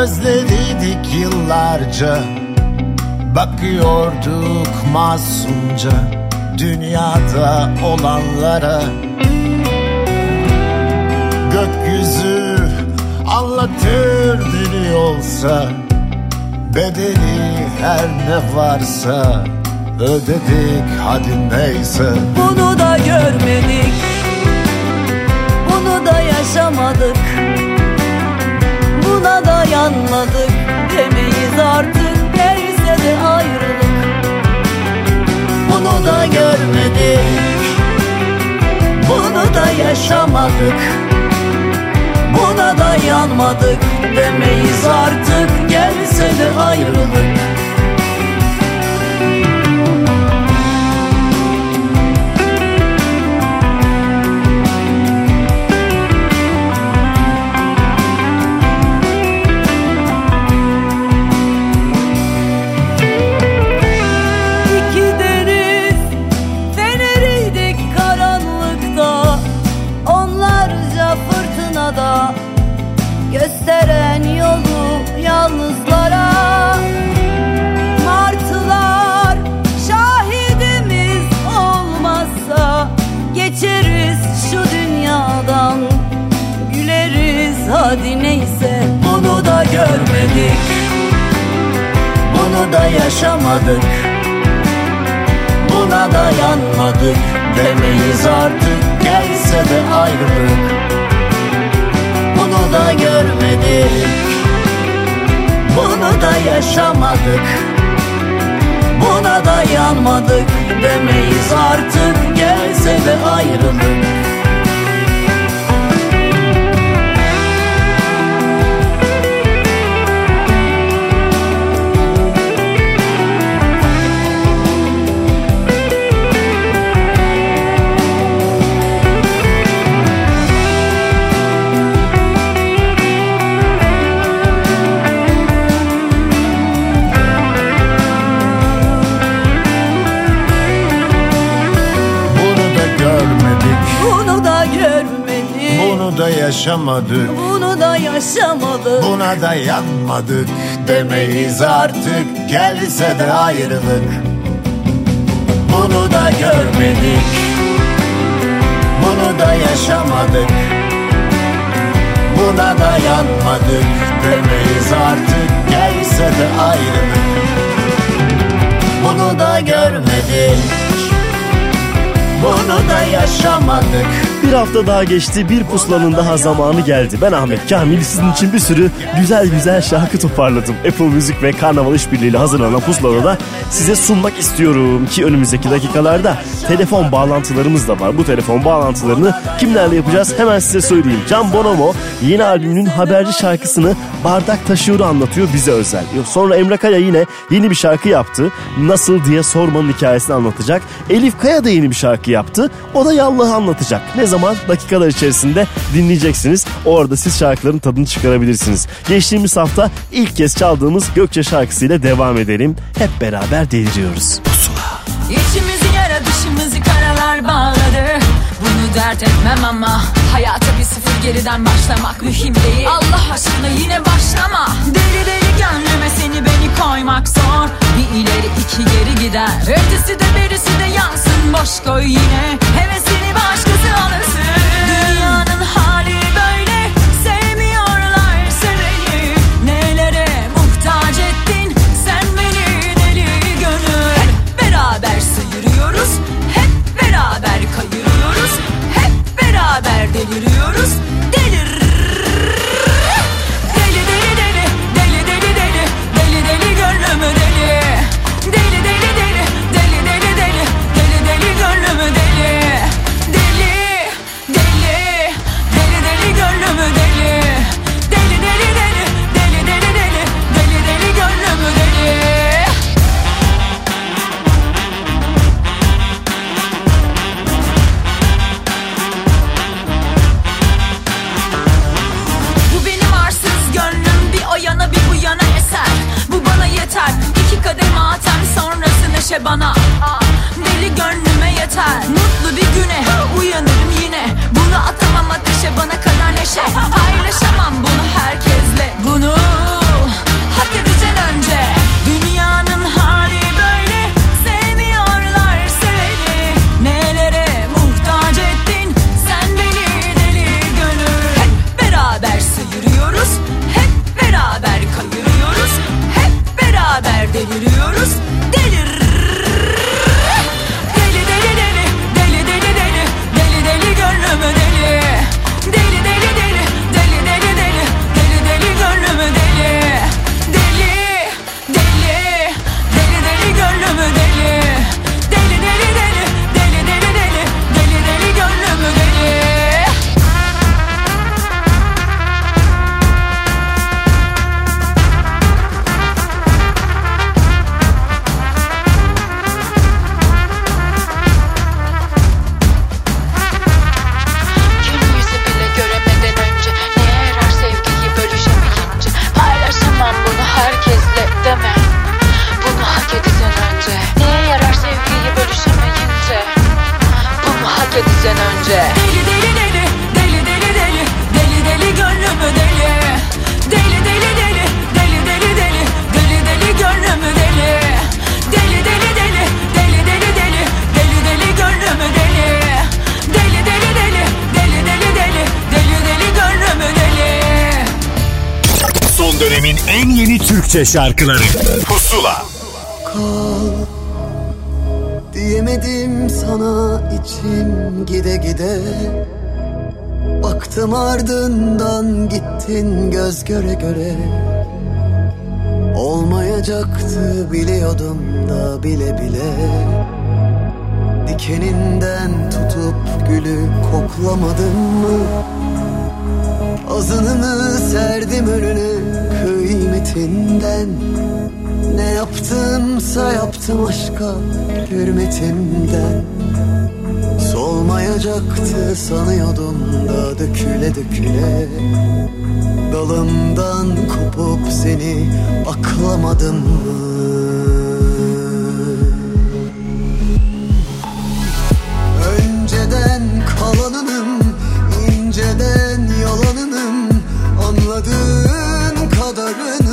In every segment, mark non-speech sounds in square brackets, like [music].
Gözleriydik yıllarca. Bakıyorduk masumca Dünyada olanlara. Gökyüzü anlatır dili olsa Bedeli her ne varsa Ödedik hadi neyse. Bunu da görmedik buna dayanmadık Demeyiz artık gelse de ayrılık. Bunu da görmedik Bunu da yaşamadık. Buna dayanmadık Demeyiz artık gelse de ayrılık da yaşamadık. Buna dayanmadık Demeyiz artık. Gelse de ayrılık. Bunu da görmedik. Bunu da yaşamadık. Buna dayanmadık Demeyiz artık. Gelse de ayrılık yaşamadık. Bunu da yaşamadık. Buna da yanmadık Demeyiz artık. Gelse de ayrılık. Bunu da görmedik. Bunu da yaşamadık. Buna da yanmadık Demeyiz artık. Gelse de ayrılık. Bunu da görmedik. Bunu da yaşamadık. Bir hafta daha geçti bir puslanın daha zamanı geldi. Ben Ahmet Kamil sizin için bir sürü güzel güzel şarkı toparladım. Apple Müzik ve Karnaval İşbirliği ile hazırlanan pusulada da size sunmak istiyorum ki önümüzdeki dakikalarda telefon bağlantılarımız da var. Bu telefon bağlantılarını kimlerle yapacağız hemen size söyleyeyim. Can Bonomo yeni albümünün haberci şarkısını Bardak Taşıyor'u anlatıyor bize özel. Sonra Emre Kaya yine yeni bir şarkı yaptı. Nasıl diye sormanın hikayesini anlatacak. Elif Kaya da yeni bir şarkı yaptı. O da Yallah'ı anlatacak. Ne zaman? Dakikalar içerisinde dinleyeceksiniz. Orada siz şarkıların tadını çıkarabilirsiniz. Geçtiğimiz hafta ilk kez çaldığımız Gökçe şarkısıyla devam edelim. Hep beraber deliriyoruz. Pusula. İçimizi yara dışımızı karalar bağladı Bunu dert etmem ama Hayata bir sıfır geriden başlamak mühim değil. Allah aşkına yine başlama. Deli deli gönlüme seni beni koymak zor. Bir ileri iki geri gider. Ötesi de birisi de yansın. Boş koy yine. Hevesini başkası alırsın beraber deliriyoruz sonrası neşe bana. Deli gönlüme yeter. Mutlu bir güne uyanırım yine. Bunu atamam ateşe bana kadar neşe. Paylaşamam bunu herkesle. Bunu hak edeceksin önce. Dünyanın hali böyle. Sevmiyorlar seni. Nelere muhtaç ettin? Sen beni deli gönül. Hep beraber sıyırıyoruz. Hep beraber kayırıyoruz. Hep beraber deliriyoruz. en yeni Türkçe şarkıları. Pusula. Kal. Diyemedim sana içim gide gide. Baktım ardından gittin göz göre göre. Olmayacaktı biliyordum da bile bile. Dikeninden tutup gülü koklamadın mı? Ozanımı serdim önüne kıymetinden. Ne yaptımsa yaptım aşka hürmetimden. Solmayacaktı sanıyordum da döküle döküle. Dalımdan kopup seni aklamadım mı? Önceden kalanınım inceden Anladığın kadarını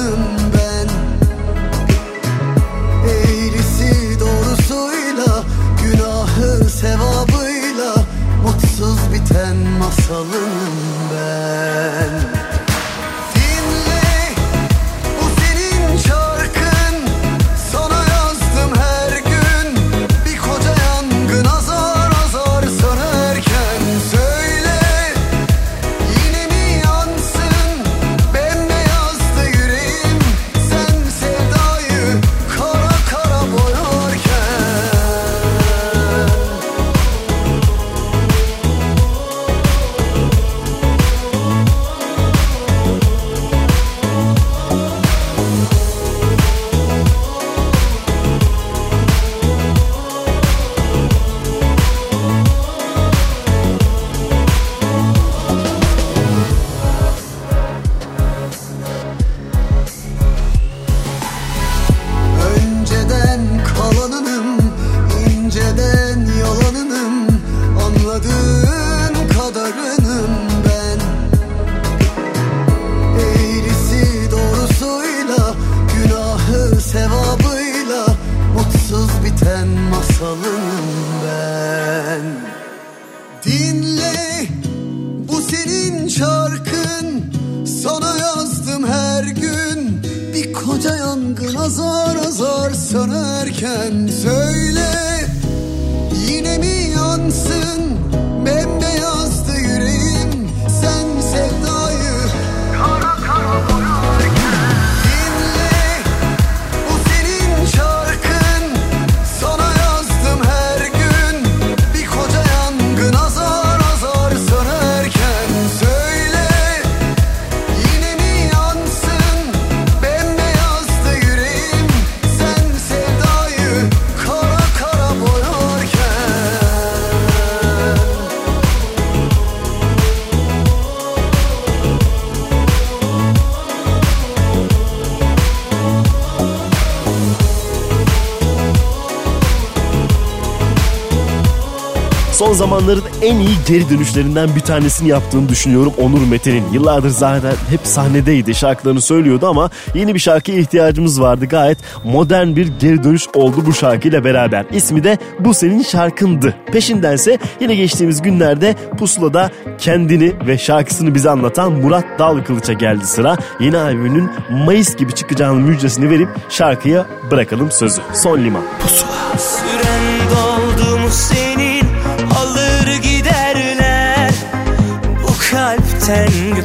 zamanların en iyi geri dönüşlerinden bir tanesini yaptığını düşünüyorum Onur Mete'nin. Yıllardır zaten hep sahnedeydi, şarkılarını söylüyordu ama yeni bir şarkıya ihtiyacımız vardı. Gayet modern bir geri dönüş oldu bu şarkıyla beraber. İsmi de Bu Senin Şarkındı. Peşindense yine geçtiğimiz günlerde Pusula'da kendini ve şarkısını bize anlatan Murat Dalkılıç'a geldi sıra. Yeni albümünün Mayıs gibi çıkacağının müjdesini verip şarkıya bırakalım sözü. Son liman. Pusula. Süren doldu mu senin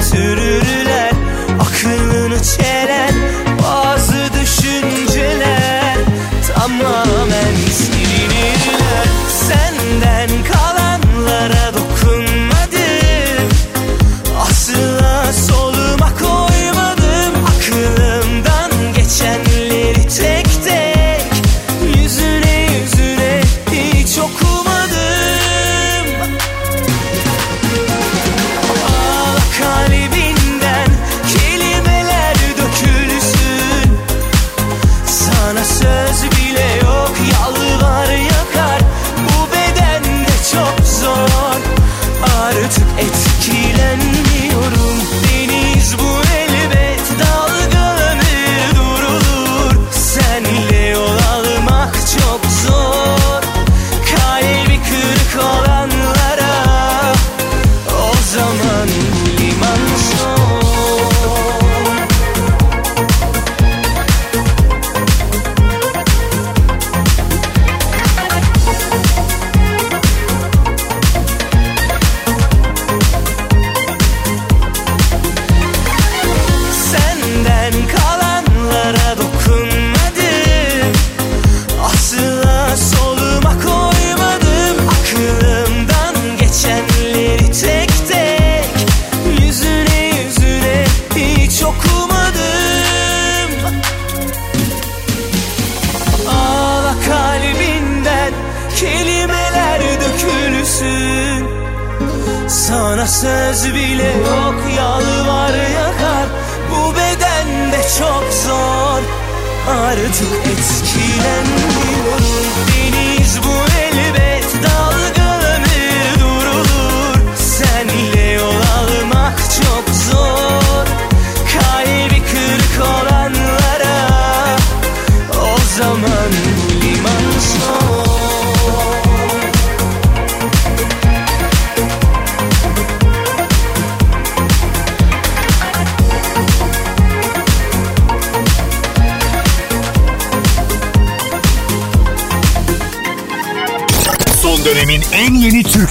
götürürler. Aklını çelen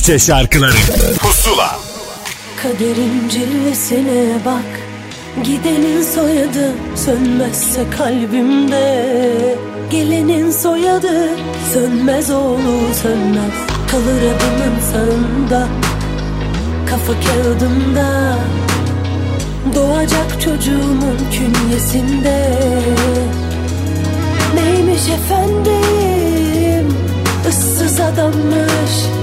Türkçe şarkıları. Pusula. Kaderin cilvesine bak. Gidenin soyadı sönmezse kalbimde. Gelenin soyadı sönmez oğlu sönmez. Kalır adımın sağında Kafa kağıdımda. Doğacak çocuğumun künyesinde. Neymiş efendim? Issız adammış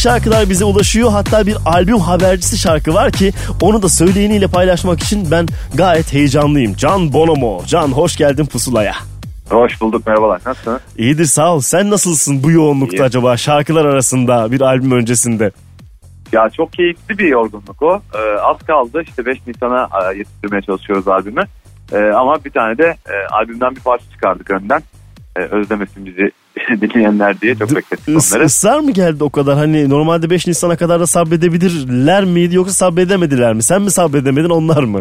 şarkılar bize ulaşıyor. Hatta bir albüm habercisi şarkı var ki onu da söyleyeniyle paylaşmak için ben gayet heyecanlıyım. Can Bonomo. Can hoş geldin pusulaya. Hoş bulduk merhabalar. Nasılsınız? İyidir sağ ol. Sen nasılsın bu yoğunlukta İyi. acaba şarkılar arasında bir albüm öncesinde? Ya çok keyifli bir yorgunluk o. Ee, az kaldı işte 5 Nisan'a e, yetiştirmeye çalışıyoruz albümü. Ee, ama bir tane de e, albümden bir parça çıkardık önden. Ee, özlemesin bizi dinleyenler diye çok beklettik Is- onları. ısrar mı geldi o kadar? Hani normalde 5 Nisan'a kadar da sabredebilirler miydi yoksa sabredemediler mi? Sen mi sabredemedin onlar mı?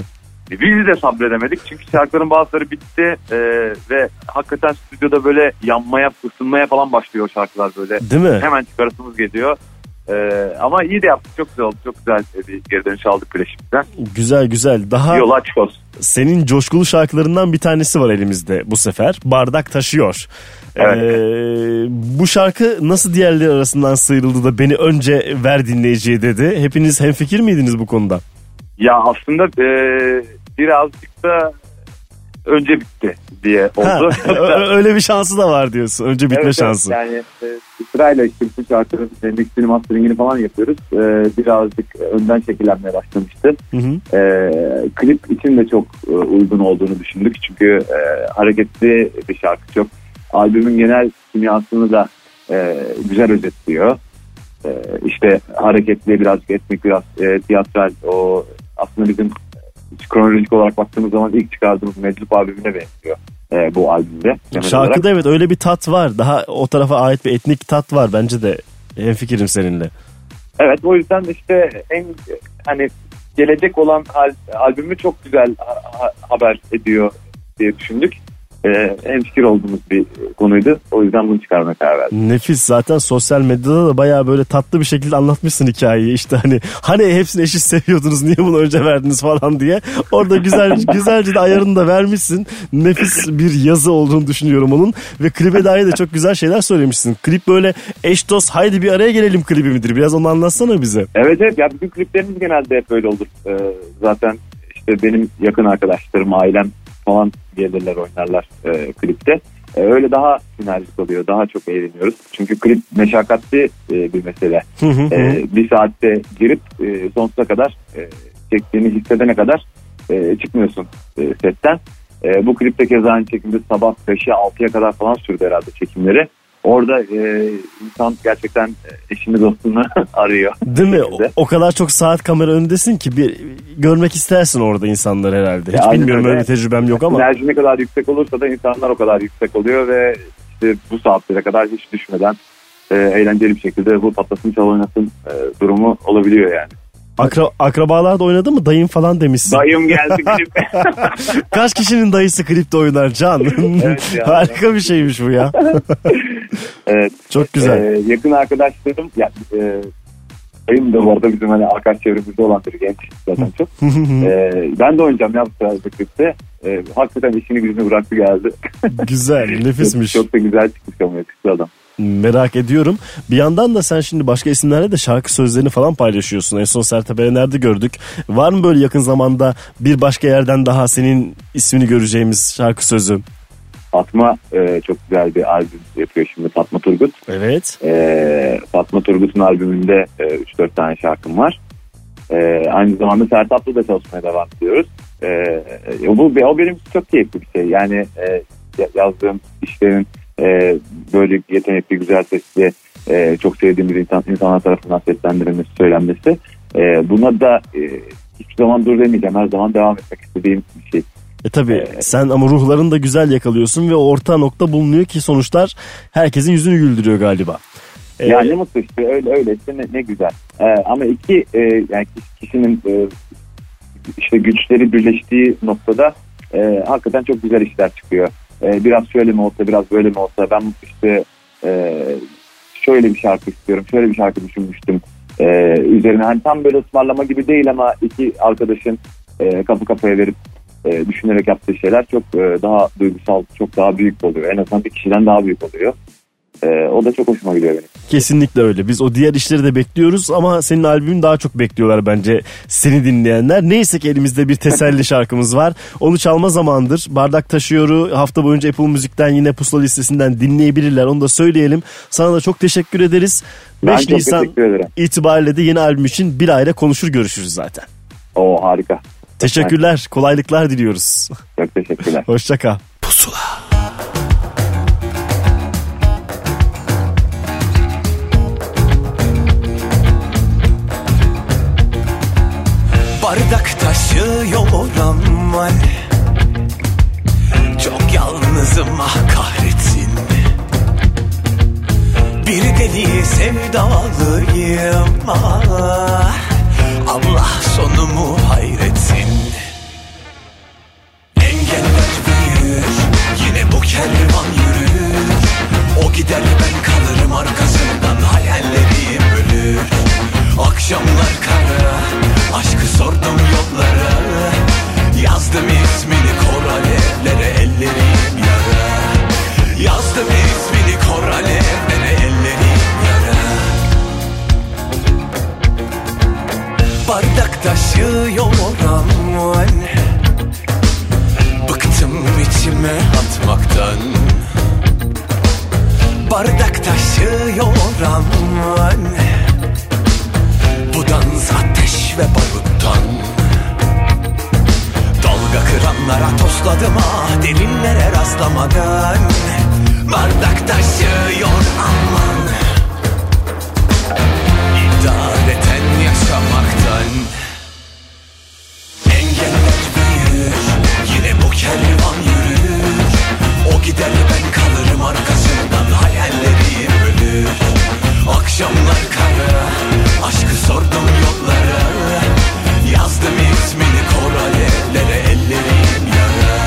Biz de sabredemedik çünkü şarkıların bazıları bitti e, ve hakikaten stüdyoda böyle yanmaya, ısınmaya falan başlıyor şarkılar böyle. Değil mi? Hemen çıkarasımız geliyor. Ee, ama iyi de yaptık çok güzel oldu. Çok güzel bir geri dönüş aldık Güleşim'den. Güzel güzel. Daha Yol açık olsun. senin coşkulu şarkılarından bir tanesi var elimizde bu sefer. Bardak taşıyor. Evet. Ee, bu şarkı nasıl diğerleri arasından sıyrıldı da beni önce ver dinleyiciye dedi. Hepiniz hemfikir miydiniz bu konuda? Ya aslında e, birazcık da önce bitti diye oldu. [laughs] öyle bir şansı da var diyorsun. Önce bitme Evet, şansı. Yani e, sırayla işte şarkıların e, mixini masteringini falan yapıyoruz. E, birazcık önden şekillenmeye başlamıştı. Hı hı. E, klip için de çok e, uygun olduğunu düşündük. Çünkü e, hareketli bir şarkı çok. Albümün genel kimyasını da e, güzel özetliyor. E, işte hareketli birazcık etnik biraz e, tiyatral o aslında bizim kronolojik olarak baktığımız zaman ilk çıkardığımız Meczup albümüne benziyor e, bu albümde. genel olarak. Şarkıda evet öyle bir tat var. Daha o tarafa ait bir etnik tat var. Bence de hemfikirim seninle. Evet o yüzden işte en hani gelecek olan al- albümü çok güzel ha- haber ediyor diye düşündük. Ee, en fikir olduğumuz bir konuydu. O yüzden bunu çıkarmaya karar verdik. Nefis. Zaten sosyal medyada da bayağı böyle tatlı bir şekilde anlatmışsın hikayeyi. İşte hani hani hepsini eşit seviyordunuz niye bunu önce verdiniz falan diye. Orada güzel [laughs] güzelce de ayarını da vermişsin. Nefis bir yazı olduğunu düşünüyorum onun. Ve klibe dair de çok güzel şeyler söylemişsin. Klip böyle eş dost haydi bir araya gelelim klibi midir? Biraz onu anlatsana bize. Evet evet. Ya bütün kliplerimiz genelde hep böyle olur. Ee, zaten işte benim yakın arkadaşlarım, ailem falan gelirler oynarlar e, klipte. E, öyle daha sinerjik oluyor. Daha çok eğleniyoruz. Çünkü klip meşakkatli e, bir mesele. E, bir saatte girip e, sonsuza kadar e, çektiğini hissedene kadar e, çıkmıyorsun e, setten. E, bu klipte keza aynı şekilde sabah 5'e 6'ya kadar falan sürdü herhalde çekimleri. Orada e, insan gerçekten eşini dostunu [laughs] arıyor. Değil mi? O, o kadar çok saat kamera önündesin ki bir görmek istersin orada insanlar herhalde. Hiç Ya, bilmiyorum öyle. öyle bir tecrübem yok ama. Enerji ne kadar yüksek olursa da insanlar o kadar yüksek oluyor ve işte bu saatlere kadar hiç düşmeden e, eğlenceli bir şekilde bu patlasın çal oynasın e, durumu olabiliyor yani. Akra, akrabalar da oynadı mı? Dayım falan demişsin. Dayım geldi [laughs] klip. Kaç kişinin dayısı klipte oynar Can? Evet ya. [laughs] Harika bir şeymiş bu ya. [laughs] evet. Çok güzel. E, yakın arkadaşlarım ya, e, dayım da bu arada bizim hani arkadaş çevremizde olan bir genç zaten çok. E, ben de oynayacağım ya bu sırada klipte. E, hakikaten işini gücünü bıraktı geldi. güzel, nefismiş. Çok, çok da güzel çıkmış ama yakışıklı adam. Merak ediyorum. Bir yandan da sen şimdi başka isimlerle de şarkı sözlerini falan paylaşıyorsun. En son Sertab Erener'de gördük. Var mı böyle yakın zamanda bir başka yerden daha senin ismini göreceğimiz şarkı sözü? Fatma e, çok güzel bir albüm yapıyor şimdi Fatma Turgut. Evet. E, Fatma Turgut'un albümünde e, 3-4 tane şarkım var. E, aynı zamanda Sertab'la da çalışmaya devam ediyoruz. E, bu o benim çok keyifli bir şey. Yani e, yazdığım işlerin e, böyle yetenekli, güzel sesli, e, çok sevdiğimiz insan, insanlar tarafından seslendirilmesi, söylenmesi. E, buna da e, hiçbir zaman dur demeyeceğim. Her zaman devam etmek istediğim bir şey. E tabi ee, sen ama ruhlarını da güzel yakalıyorsun ve orta nokta bulunuyor ki sonuçlar herkesin yüzünü güldürüyor galiba. Ee, yani mutlu işte öyle öyleyse ne, ne güzel. Ee, ama iki e, yani kişinin e, işte güçleri birleştiği noktada e, hakikaten çok güzel işler çıkıyor. E, biraz şöyle mi olsa biraz böyle mi olsa ben işte e, şöyle bir şarkı istiyorum şöyle bir şarkı düşünmüştüm. E, üzerine hani tam böyle ısmarlama gibi değil ama iki arkadaşın e, kapı kafaya verip e, düşünerek yaptığı şeyler çok e, daha duygusal, çok daha büyük oluyor. En azından bir kişiden daha büyük oluyor. E, o da çok hoşuma gidiyor benim. Kesinlikle öyle. Biz o diğer işleri de bekliyoruz ama senin albümün daha çok bekliyorlar bence seni dinleyenler. Neyse ki elimizde bir teselli [laughs] şarkımız var. Onu çalma zamandır. Bardak Taşıyor'u hafta boyunca Apple Müzik'ten yine pusula listesinden dinleyebilirler. Onu da söyleyelim. Sana da çok teşekkür ederiz. Ben 5 Nisan itibariyle de yeni albüm için bir ayda konuşur görüşürüz zaten. O harika. Teşekkürler. Kolaylıklar diliyoruz. Çok teşekkürler. [laughs] Hoşçakal. Pusula. Bardak taşıyor ramal Çok yalnızım ah kahretsin. Bir deli sevdalıyım ah. Allah sonumu hayretsin. Engeller büyür Yine bu kervan yürür. O gider ben kalırım arkasından Hayallerim ölür. Akşamlar kara Aşkı sordum yollara. Yazdım ismini kor alevlere Ellerim yara. Yazdım ismini kor alevlere Ellerim yara. Bardak taşıyor aman Bıktım içime atmaktan. Bardak taşıyor aman Bu dans ateş ve baruttan Dalga kıranlara tosladım ah Derinlere rastlamadan. Bardak taşıyor aman. İdareten yaşamaktan. Engeller büyür Yine bu kervan yürür. O gider ben kalırım arkasından Hayallerim ölür Akşamlar kara Aşkı sordum yollara. Yazdım ismini kor alevlere Ellerim yara.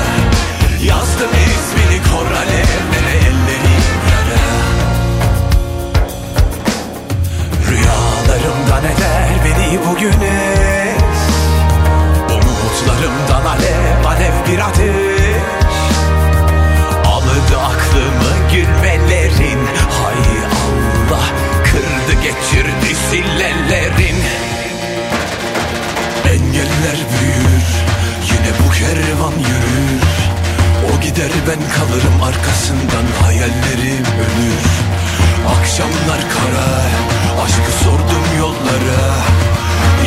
Yazdım ismini kor alevlere Ellerim yara. Rüyalarımdan eder beni bugüne Umutlarımdan alev alev bir ateş kırdı geçirdi sillelerin. Engeller büyür yine bu kervan yürür. O gider ben kalırım arkasından hayallerim ölür. Akşamlar kara aşkı sordum yollara.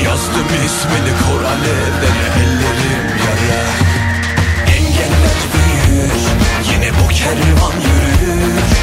Yazdım ismini kor alevlere ellerim yara. Engeller büyür yine bu kervan yürür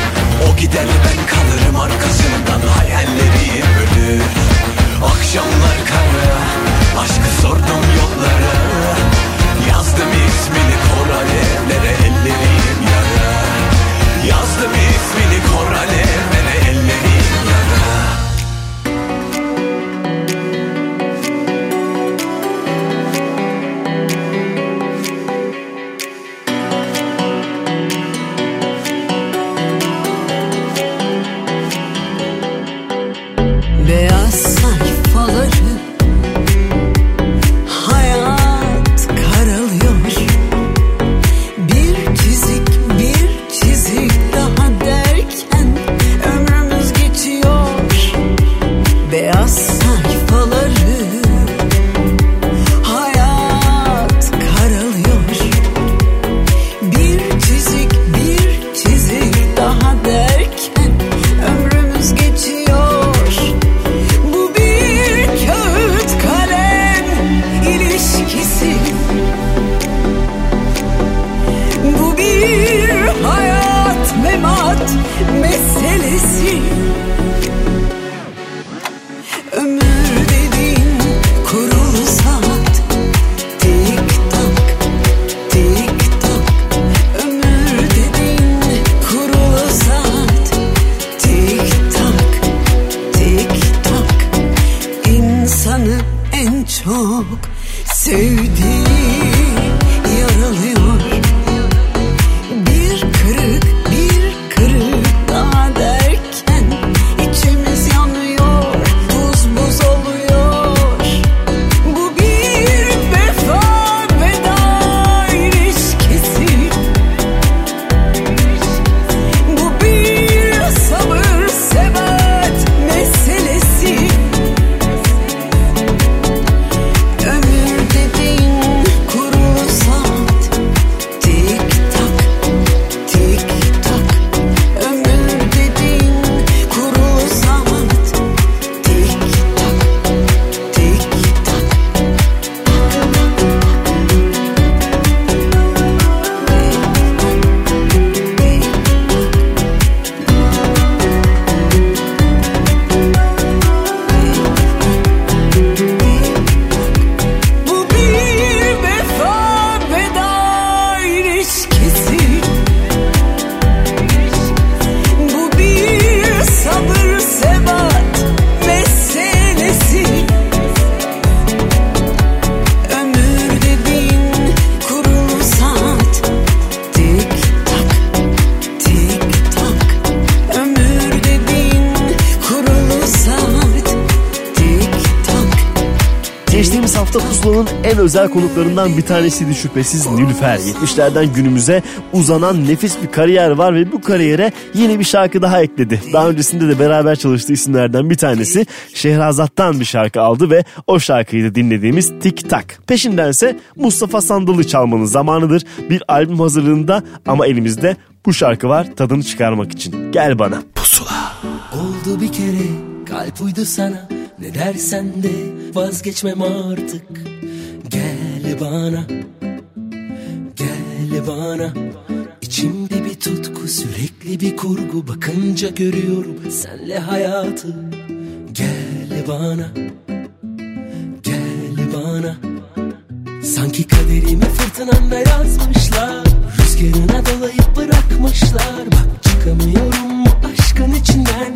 Bunlardan bir tanesiydi şüphesiz Nilüfer. 70'lerden günümüze uzanan nefis bir kariyer var ve bu kariyere yeni bir şarkı daha ekledi. Daha öncesinde de beraber çalıştığı isimlerden bir tanesi Şehrazat'tan bir şarkı aldı ve o şarkıyı da dinlediğimiz Tik Tak. Peşindense Mustafa Sandal'ı çalmanın zamanıdır. Bir albüm hazırlığında ama elimizde bu şarkı var tadını çıkarmak için. Gel bana. Pusula. Oldu bir kere kalp uydu sana ne dersen de vazgeçmem artık bana. Gel bana. İçimde bir tutku sürekli bir kurgu. Bakınca görüyorum senle hayatı. Gel bana. Gel bana. Sanki kaderimi fırtınanda yazmışlar. Rüzgarına dolayıp bırakmışlar. Bak çıkamıyorum bu aşkın içinden.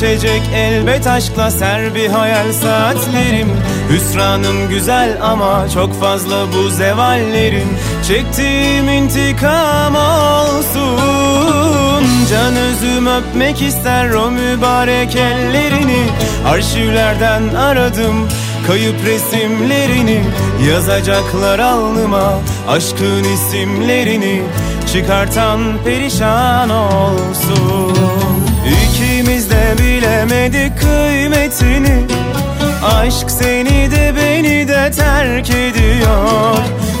Geçecek elbet aşkla ser bir hayal saatlerim. Hüsranım güzel ama çok fazla bu zevallerim. Çektiğim intikam olsun. Can özüm öpmek ister o mübarek ellerini. Arşivlerden aradım kayıp resimlerini. Yazacaklar alnıma aşkın isimlerini. Çıkartan perişan olsun. İkimiz de bilemedik kıymetini. Aşk seni de beni de terk ediyor.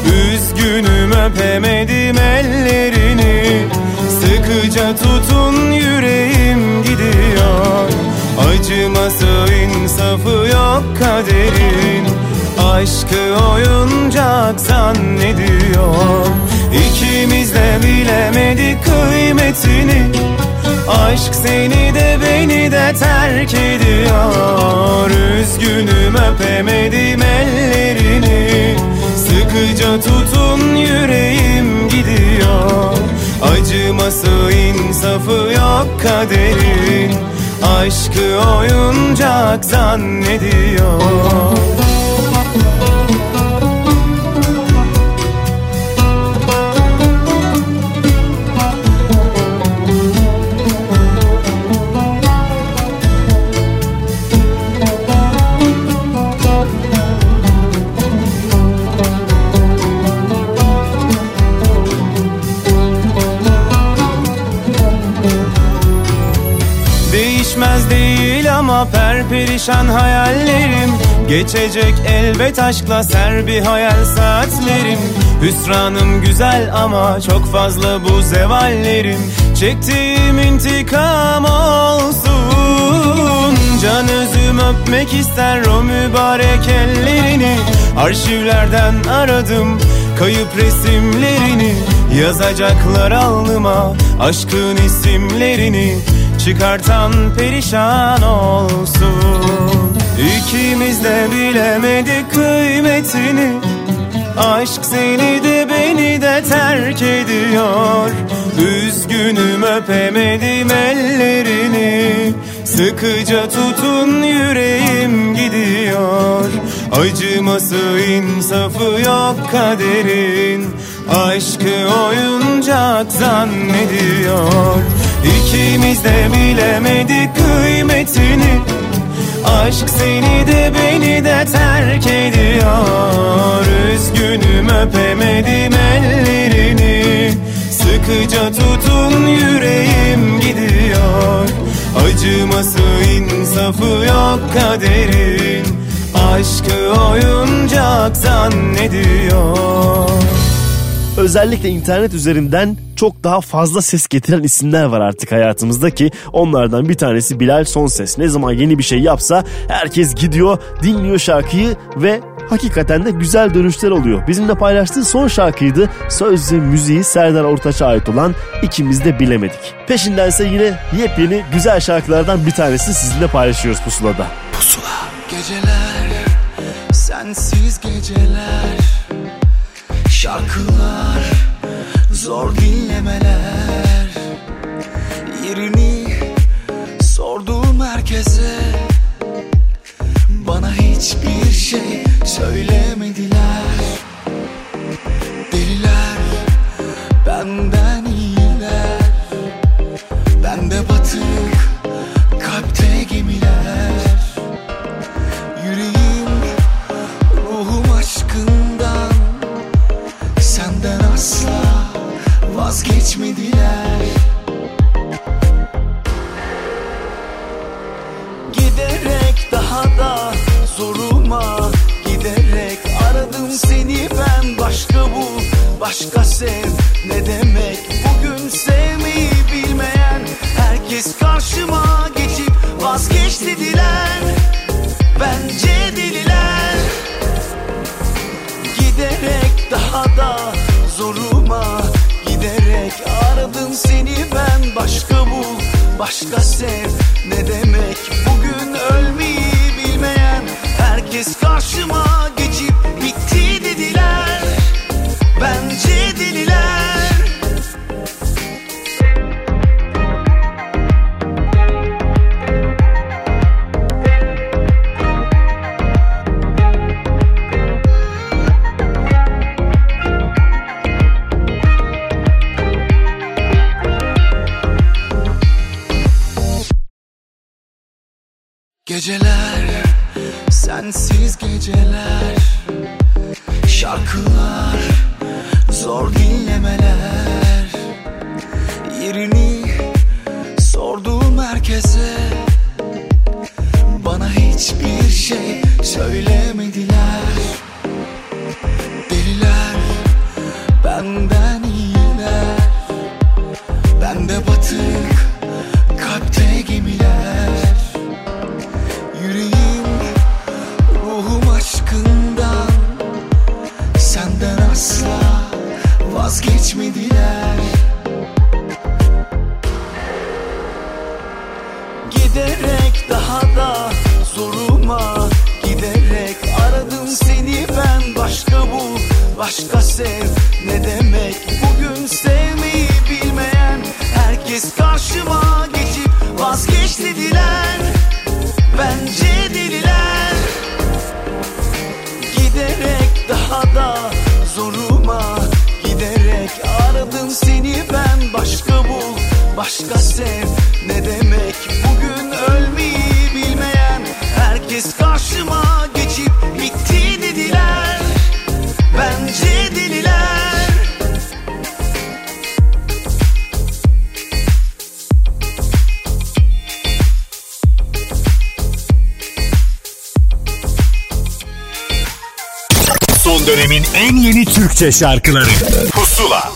Üzgünüm öpemedim ellerini. Sıkıca tutun yüreğim gidiyor. Acıması insafı yok kaderin. Aşkı oyuncak zannediyor. İkimiz de bilemedik kıymetini Aşk seni de beni de terk ediyor. Üzgünüm öpemedim ellerini. Sıkıca tutun yüreğim gidiyor. Acıması insafı yok kaderin. Aşkı oyuncak zannediyor ama perperişan hayallerim. Geçecek elbet aşkla ser bir hayal saatlerim. Hüsranım güzel ama çok fazla bu zevallerim. Çektiğim intikam olsun. Can özüm öpmek ister o mübarek ellerini. Arşivlerden aradım kayıp resimlerini. Yazacaklar alnıma aşkın isimlerini Çıkartan perişan olsun. İkimiz de bilemedik kıymetini. Aşk seni de beni de terk ediyor. Üzgünüm öpemedim ellerini. Sıkıca tutun yüreğim gidiyor. Acıması insafı yok kaderin. Aşkı oyuncak zannediyor İkimiz de bilemedik kıymetini. Aşk seni de beni de terk ediyor. Üzgünüm öpemedim ellerini. Sıkıca tutun yüreğim gidiyor. Acıması insafı yok kaderin. Aşkı oyuncak zannediyor Özellikle internet üzerinden çok daha fazla ses getiren isimler var artık hayatımızda ki onlardan bir tanesi Bilal Sonses. Ne zaman yeni bir şey yapsa herkes gidiyor, dinliyor şarkıyı ve hakikaten de güzel dönüşler oluyor. Bizimle paylaştığı son şarkıydı. Söz müziği Serdar Ortaç'a ait olan ikimiz de bilemedik. Peşindense yine yepyeni güzel şarkılardan bir tanesi sizinle paylaşıyoruz Pusula'da. Pusula Geceler Sensiz geceler Şarkılar Zor dinlemeler. Yerini Sordum herkese Bana hiçbir şey söylemediler Türkçe şarkıları. Pusula.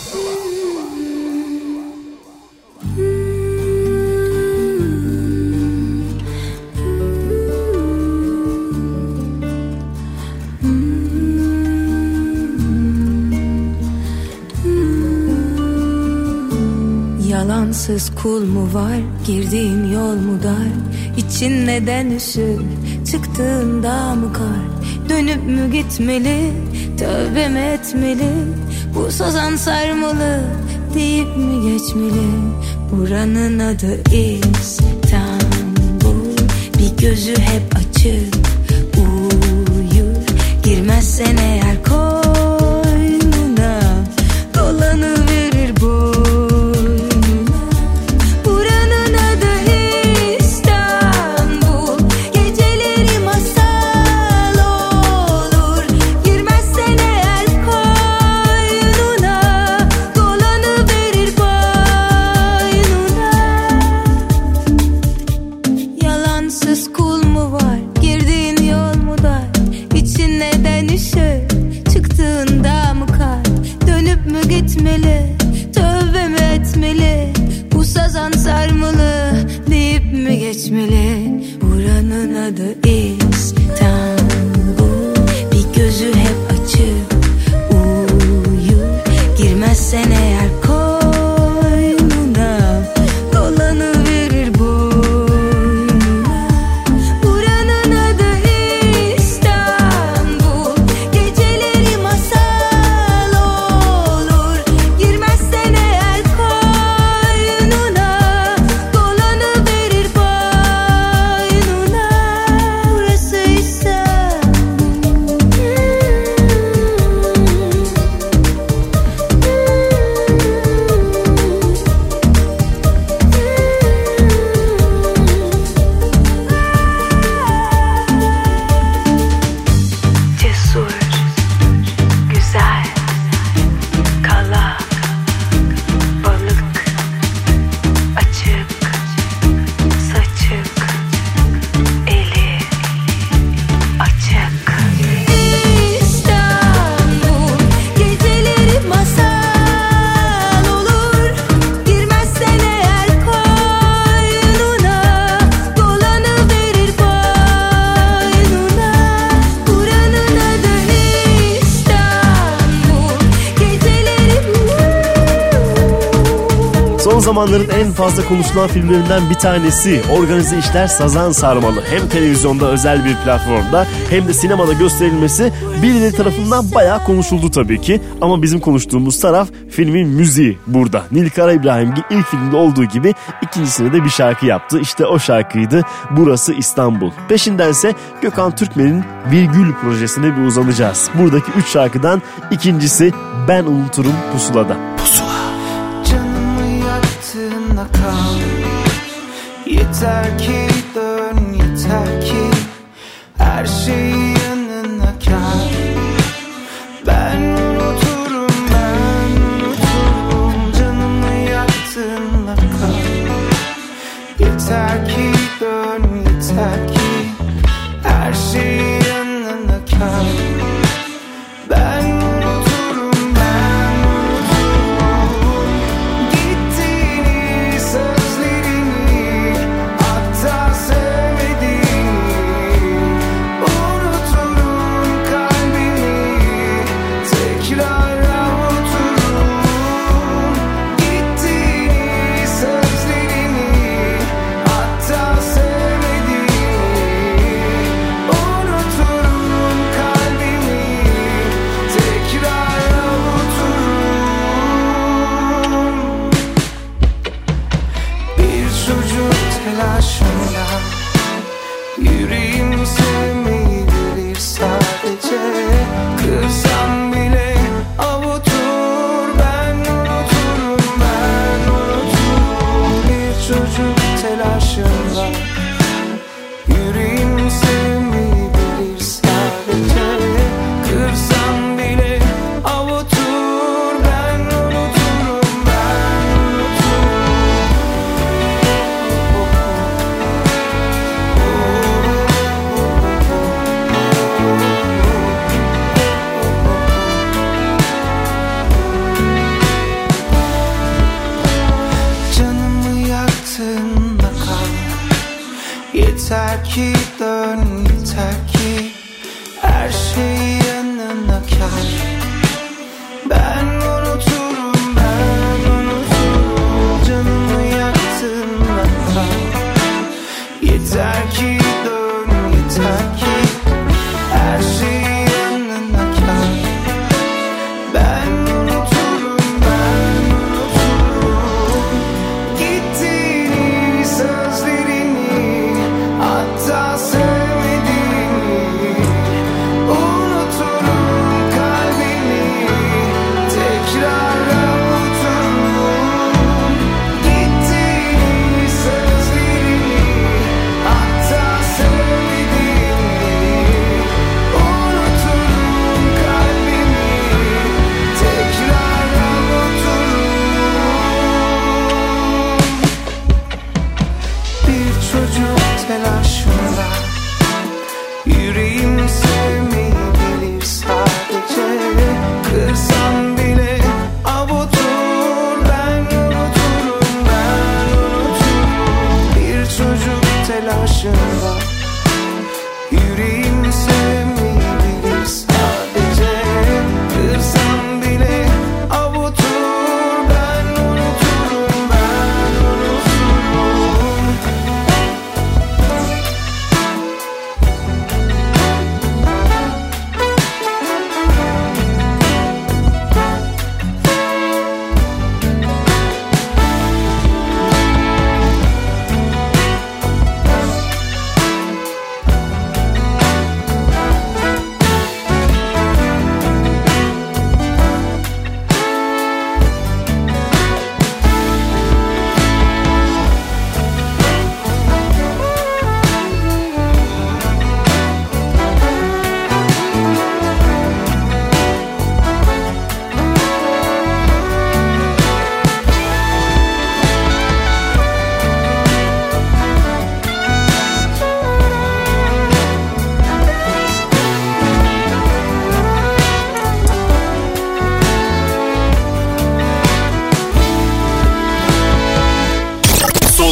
Yalansız kul mu var? Girdiğin yol mu dar? İçin neden üşür? Çıktığında mı kar? Dönüp mü gitmeli? Tövbe mi etmeli? Bu sozan sarmalı Deyip mi geçmeli? Buranın adı İstanbul. Bir gözü hep açık. Uyur Girmezsen eğer kork fazla konuşulan filmlerinden bir tanesi Organize İşler Sazan Sarmalı. Hem televizyonda özel bir platformda hem de sinemada gösterilmesi birileri tarafından bayağı konuşuldu tabii ki. Ama bizim konuştuğumuz taraf filmin müziği burada. Nilkara İbrahimgi ilk filmde olduğu gibi ikincisine de bir şarkı yaptı. İşte o şarkıydı Burası İstanbul. Peşindense Gökhan Türkmen'in Virgül projesine bir uzanacağız. Buradaki üç şarkıdan ikincisi Ben Unuturum Pusula'da.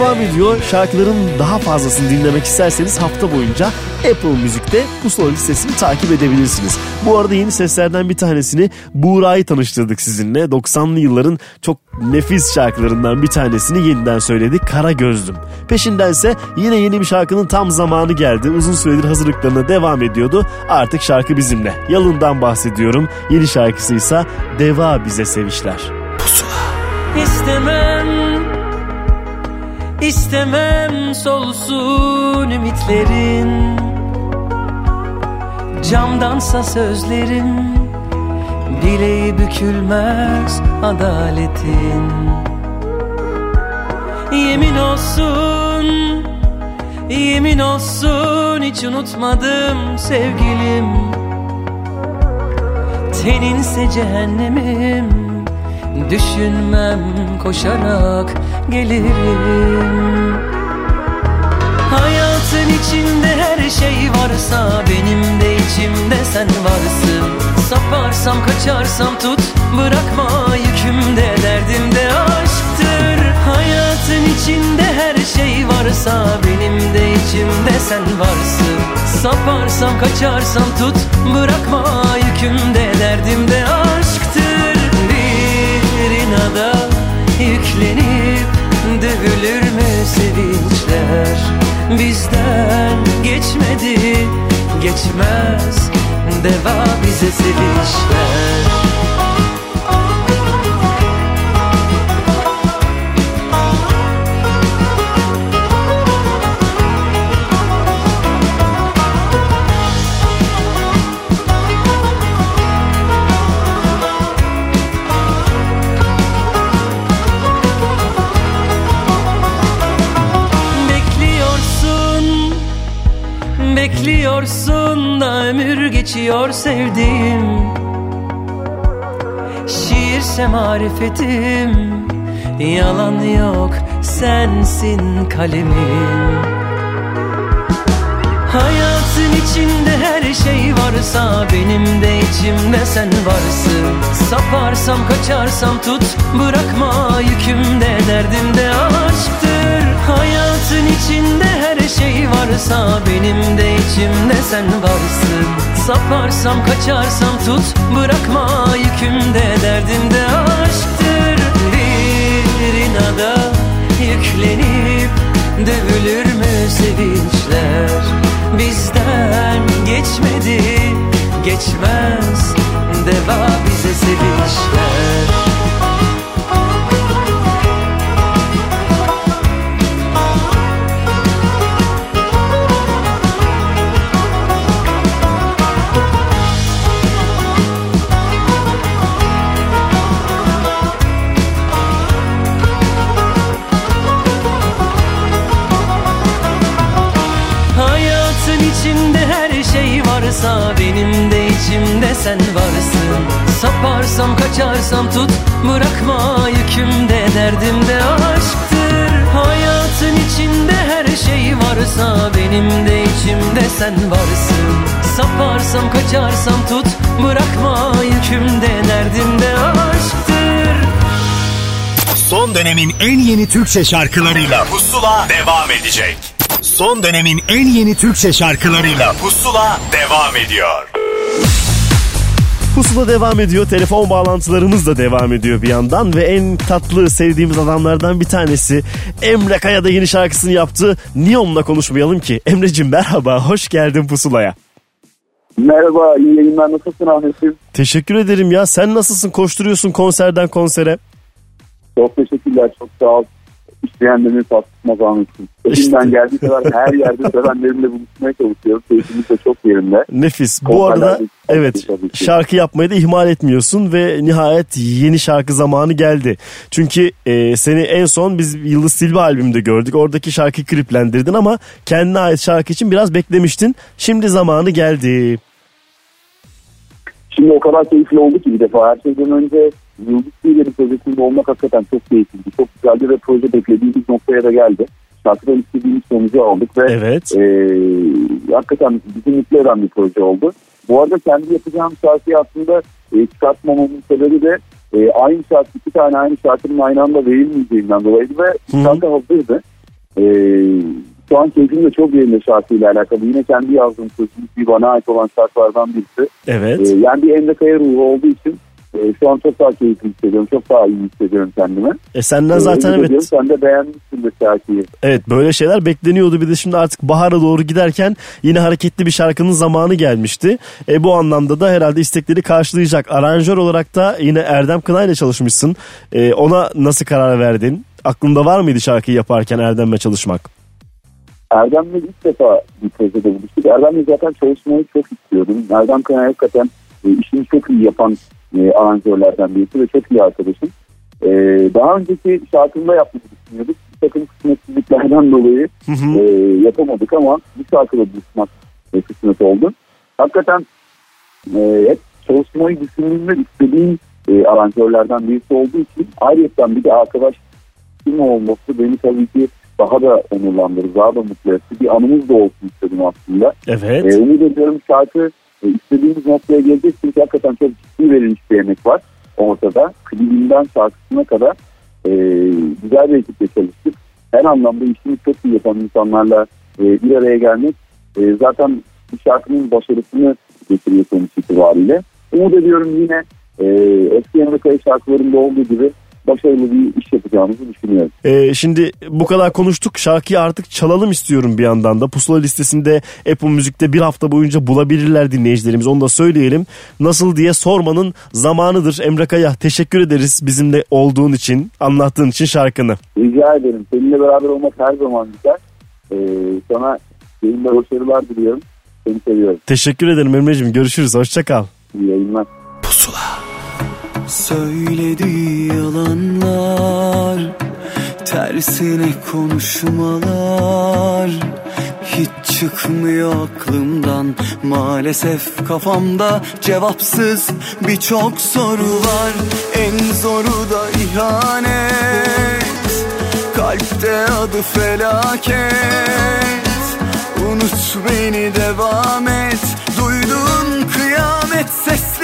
Devam ediyor. Şarkıların daha fazlasını dinlemek isterseniz hafta boyunca Apple Müzik'te Pusula listesini takip edebilirsiniz. Bu arada yeni seslerden bir tanesini Buğra'yı tanıştırdık sizinle. 90'lı yılların çok nefis şarkılarından bir tanesini yeniden söyledi. Kara Gözlüm. Peşindense yine yeni bir şarkının tam zamanı geldi. Uzun süredir hazırlıklarına devam ediyordu. Artık şarkı bizimle. Yalından bahsediyorum. Yeni şarkısıysa Deva Bize Sevişler. İstemem İstemem solsun ümitlerin. Camdansa sözlerim Bileği bükülmez adaletin. Yemin olsun Yemin olsun hiç unutmadım sevgilim. Teninse cehennemim Düşünmem koşarak gelirim. Hayatın içinde her şey varsa Benim de içimde sen varsın. Saparsam kaçarsam tut Bırakma yükümde derdimde aşktır. Hayatın içinde her şey varsa Benim de içimde sen varsın. Saparsam kaçarsam tut Bırakma yükümde derdimde aşktır İnada yüklenip Dövülür mü sevinçler? Bizden geçmedi Geçmez Deva bize sevinçler Bekliyorsun da ömür geçiyor sevdiğim Şiirse marifetim Yalan yok sensin kalemim. Hayatın içinde her şey varsa Benim de içimde sen varsın. Saparsam kaçarsam tut Bırakma yükümde derdimde aşktır Hayatın içinde her şey varsa Benim de içimde sen varsın. Saparsam kaçarsam tut Bırakma yükümde. Derdimde aşktır Bir inada. Yüklenip Dövülür mü sevinçler? Bizden geçmedi Geçmez. Deva bize sevinçler varsa Benim de içimde sen varsın. Saparsam kaçarsam tut Bırakma yükümde. Derdimde aşktır. Hayatın içinde her şey varsa Benim de içimde sen varsın. Saparsam kaçarsam tut Bırakma yükümde. Derdimde aşktır. Son dönemin en yeni Türkçe şarkılarıyla Pusula devam edecek. Son dönemin en yeni Türkçe şarkılarıyla Pusula devam ediyor. Pusula devam ediyor. Telefon bağlantılarımız da devam ediyor bir yandan. Ve en tatlı sevdiğimiz adamlardan bir tanesi Emre Kaya da yeni şarkısını yaptı. Niye onunla konuşmayalım ki? Emre'cim merhaba, hoş geldin Pusula'ya. Merhaba, iyi yayınlar. Nasılsın Ahmet'im? Teşekkür ederim ya. Sen nasılsın? Koşturuyorsun konserden konsere. Çok teşekkürler, çok sağ ol. İsteyenlerini Ahmet'im. Elimden İşte. geldiği kadar [laughs] her yerde sevenlerimle buluşmaya çalışıyorum. Keyfimiz de çok yerinde. Nefis. Bu arada evet şarkı yapmayı da ihmal etmiyorsun ve nihayet yeni şarkı zamanı geldi. Çünkü e, seni en son biz Yıldız Silva albümünde gördük. Oradaki şarkıyı kliplendirdin ama kendine ait şarkı için biraz beklemiştin. Şimdi zamanı geldi. Şimdi o kadar keyifli oldu ki bir defa. Her şeyden önce Yıldız Tilbe'nin projesinde olmak hakikaten çok keyifliydi. Çok güzeldi ve proje beklediğimiz noktaya da geldi. Şarkıdan istediğimiz sonucu aldık ve Evet. e, hakikaten bizi mutlu eden bir proje oldu. Bu arada kendi yapacağım şarkıyı aslında e, çıkartmamamın sebebi de e, aynı şarkı, iki tane aynı şarkının aynı anda verilmeyeceğinden dolayıydı ve şarkı hazırdı. E, şu an keyfim de çok yerinde şarkıyla alakalı. Yine kendi yazdığım sözümüz bir bana ait olan şarkılardan birisi. Evet. Ee, yani bir Emre Kaya ruhu olduğu için e, şu an çok daha keyifli hissediyorum. Çok daha iyi hissediyorum kendimi. E senden Ee, zaten ümit evet. Sen de beğenmişsindir şarkıyı. Evet böyle şeyler bekleniyordu bir de şimdi artık bahara doğru giderken yine hareketli bir şarkının zamanı gelmişti. E, bu anlamda da herhalde istekleri karşılayacak. Aranjör olarak da yine Erdem Kına ile çalışmışsın. E, ona nasıl karar verdin? Aklında var mıydı şarkıyı yaparken Erdem'le çalışmak? Erdem'le ilk defa bir projede buluştuk. Erdem'le zaten çalışmayı çok istiyordum. Erdem Kaya hakikaten e, işini çok iyi yapan e, aranjörlerden birisi ve çok iyi arkadaşım. E, daha önceki şarkımda yapmayı düşünüyorduk. Bir takım kısmetsizliklerden dolayı e, yapamadık ama bir şarkıda buluşmak e, kısmet oldu. Hakikaten e, hep çalışmayı düşündüğümde istediğim e, aranjörlerden birisi olduğu için ayrıca bir de arkadaş kim olması beni tabii ki daha da onurlandırır, daha da mutlu etti. Bir anımız da olsun istedim aslında. Evet. E, umut ediyorum şarkı e, istediğimiz noktaya gelecek çünkü hakikaten çok ciddi verilmiş bir emek var ortada. Klibinden şarkısına kadar e, güzel bir ekiple çalıştık. Her anlamda işini çok iyi yapan insanlarla e, bir araya gelmek e, zaten bir şarkının başarısını getiriyor sonuç itibariyle. Umut ediyorum yine e, eski Emre şarkılarında olduğu gibi başarılı bir iş yapacağımızı düşünüyorum. E, şimdi bu kadar konuştuk. Şarkıyı artık çalalım istiyorum bir yandan da. Pusula listesinde Apple Müzik'te bir hafta boyunca bulabilirler dinleyicilerimiz. Onu da söyleyelim. Nasıl diye sormanın zamanıdır. Emre Kaya teşekkür ederiz bizimle olduğun için, anlattığın için şarkını. Rica ederim. Seninle beraber olmak her zaman güzel. Ee, sana benimle başarılar diliyorum. Seni seviyorum. Teşekkür ederim Emre'ciğim. Görüşürüz. Hoşça kal. İyi yayınlar. Söylediği yalanlar Tersine konuşmalar. Hiç çıkmıyor aklımdan Maalesef kafamda cevapsız birçok soru var. En zoru da ihanet Kalpte adı felaket. Unut beni devam et. Duyduğun kıyamet sesi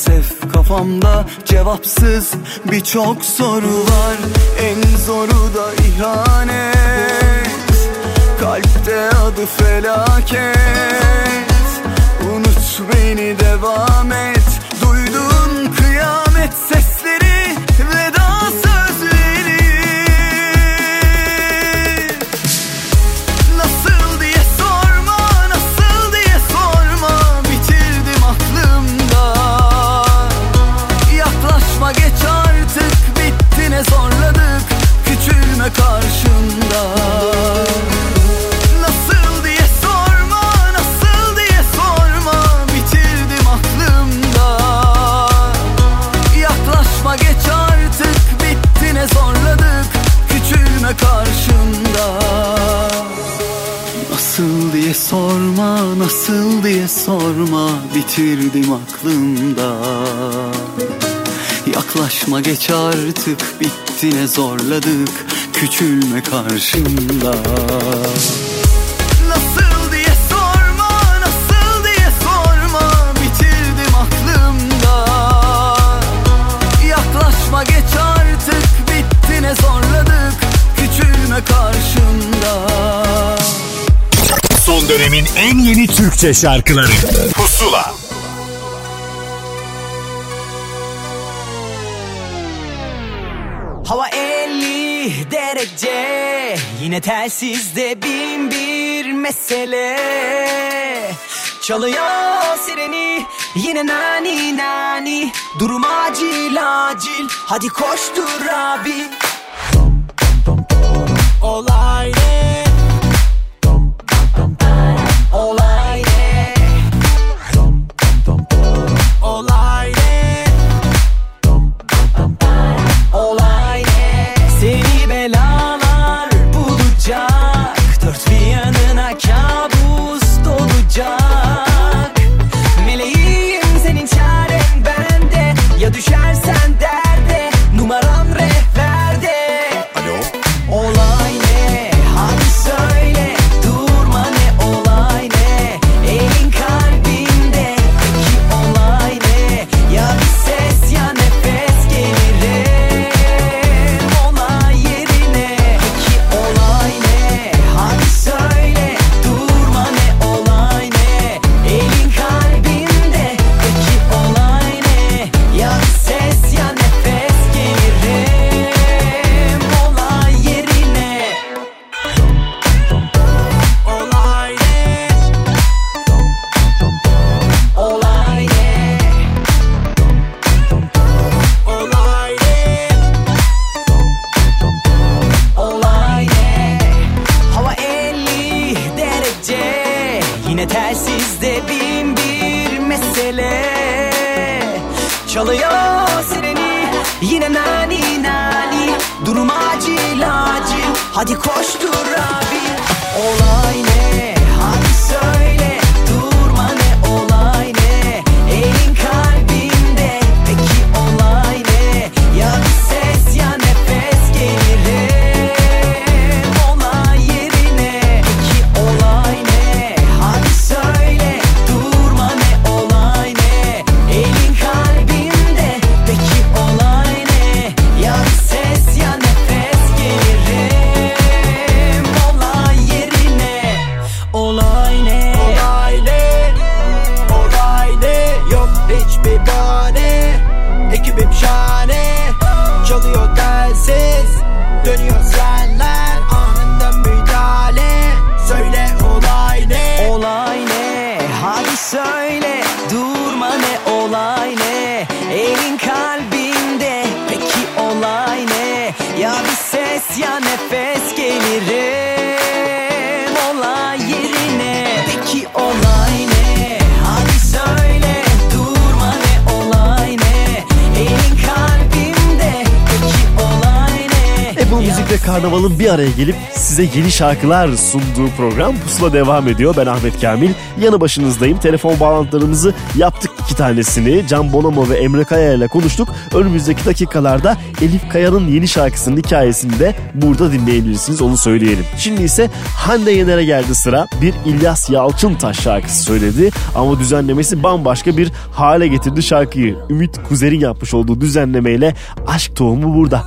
Maalesef kafamda cevapsız birçok soru var. En zoru da ihanet Kalpte adı felaket. Unut beni devam et. Duyduğun kıyamet sesi nasıl diye sorma bitirdim aklımda. Yaklaşma geç artık bitti ne zorladık küçülme karşımda. dönemin en yeni Türkçe şarkıları. Pusula. Hava 50 derece Yine telsizde bin bir mesele. Çalıyor sireni yine nani nani. Durum acil acil. Hadi koştur abi. Olay ne? Araya gelip size yeni şarkılar sunduğu program Pusula devam ediyor. Ben Ahmet Kamil. Yanı başınızdayım. Telefon bağlantılarımızı yaptık iki tanesini. Can Bonomo ve Emre Kaya ile konuştuk. Önümüzdeki dakikalarda Elif Kaya'nın yeni şarkısının hikayesini de burada dinleyebilirsiniz onu söyleyelim. Şimdi ise Hande Yener'e geldi sıra. Bir İlyas Yalçıntaş şarkısı söyledi ama düzenlemesi bambaşka bir hale getirdi şarkıyı. Ümit Kuzer'in yapmış olduğu düzenlemeyle Aşk Tohumu burada.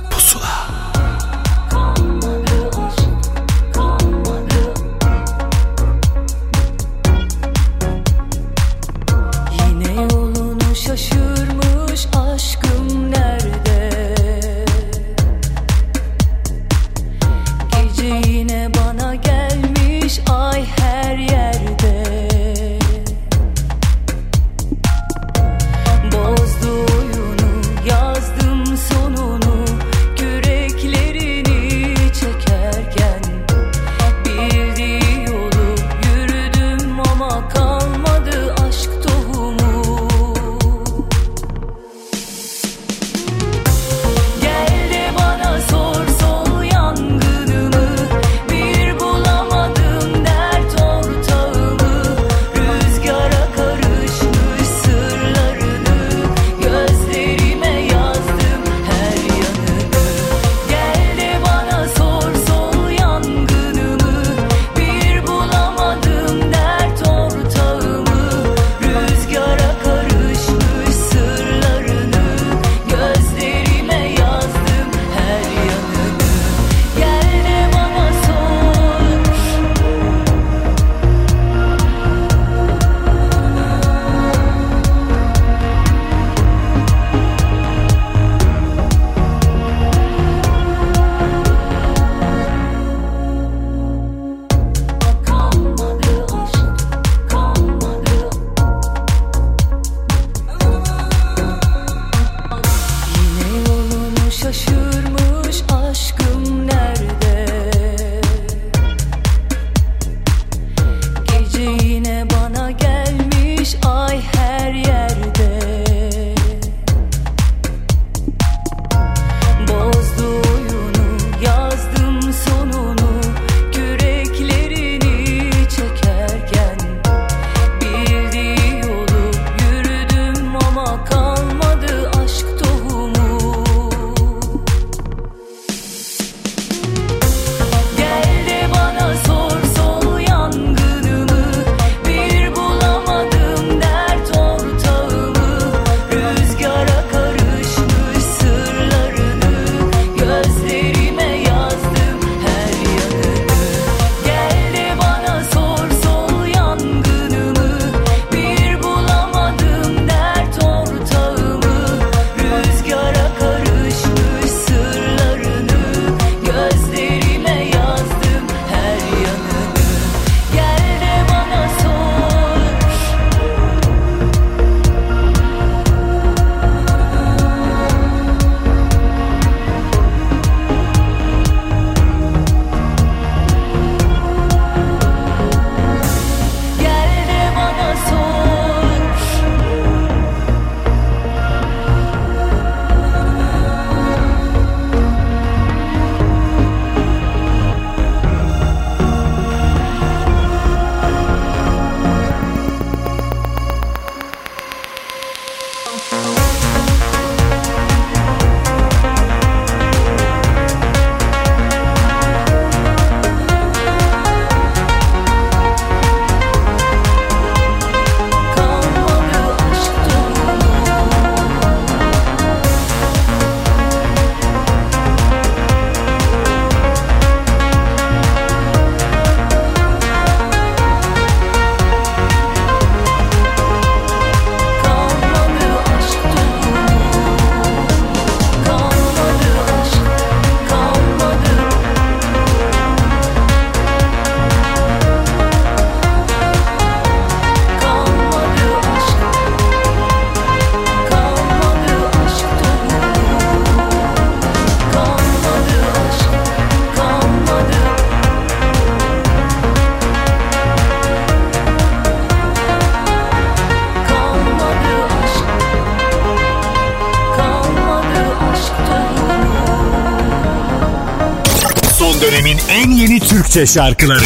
Türkçe şarkıları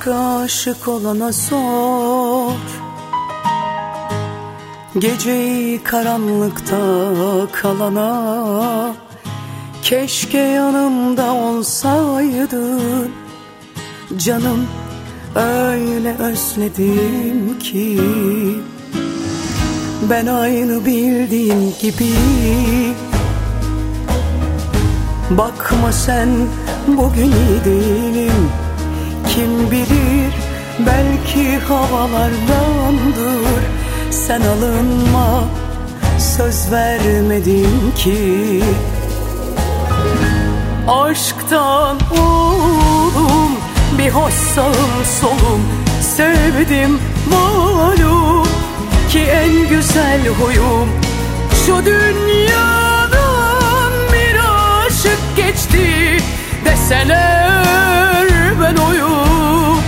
Aşka aşık olana sor. Geceyi karanlıkta kalana Keşke yanımda olsaydın. Canım öyle özledim ki Ben aynı bildiğin gibi. Bakma sen bugün iyi değilim kim bilir belki havalardandır Sen alınma söz vermedin ki. Aşktan oğlum bir hoş sağım solum. Sevdim malum ki en güzel huyum. Şu dünyadan bir aşık geçti deseler ben oyum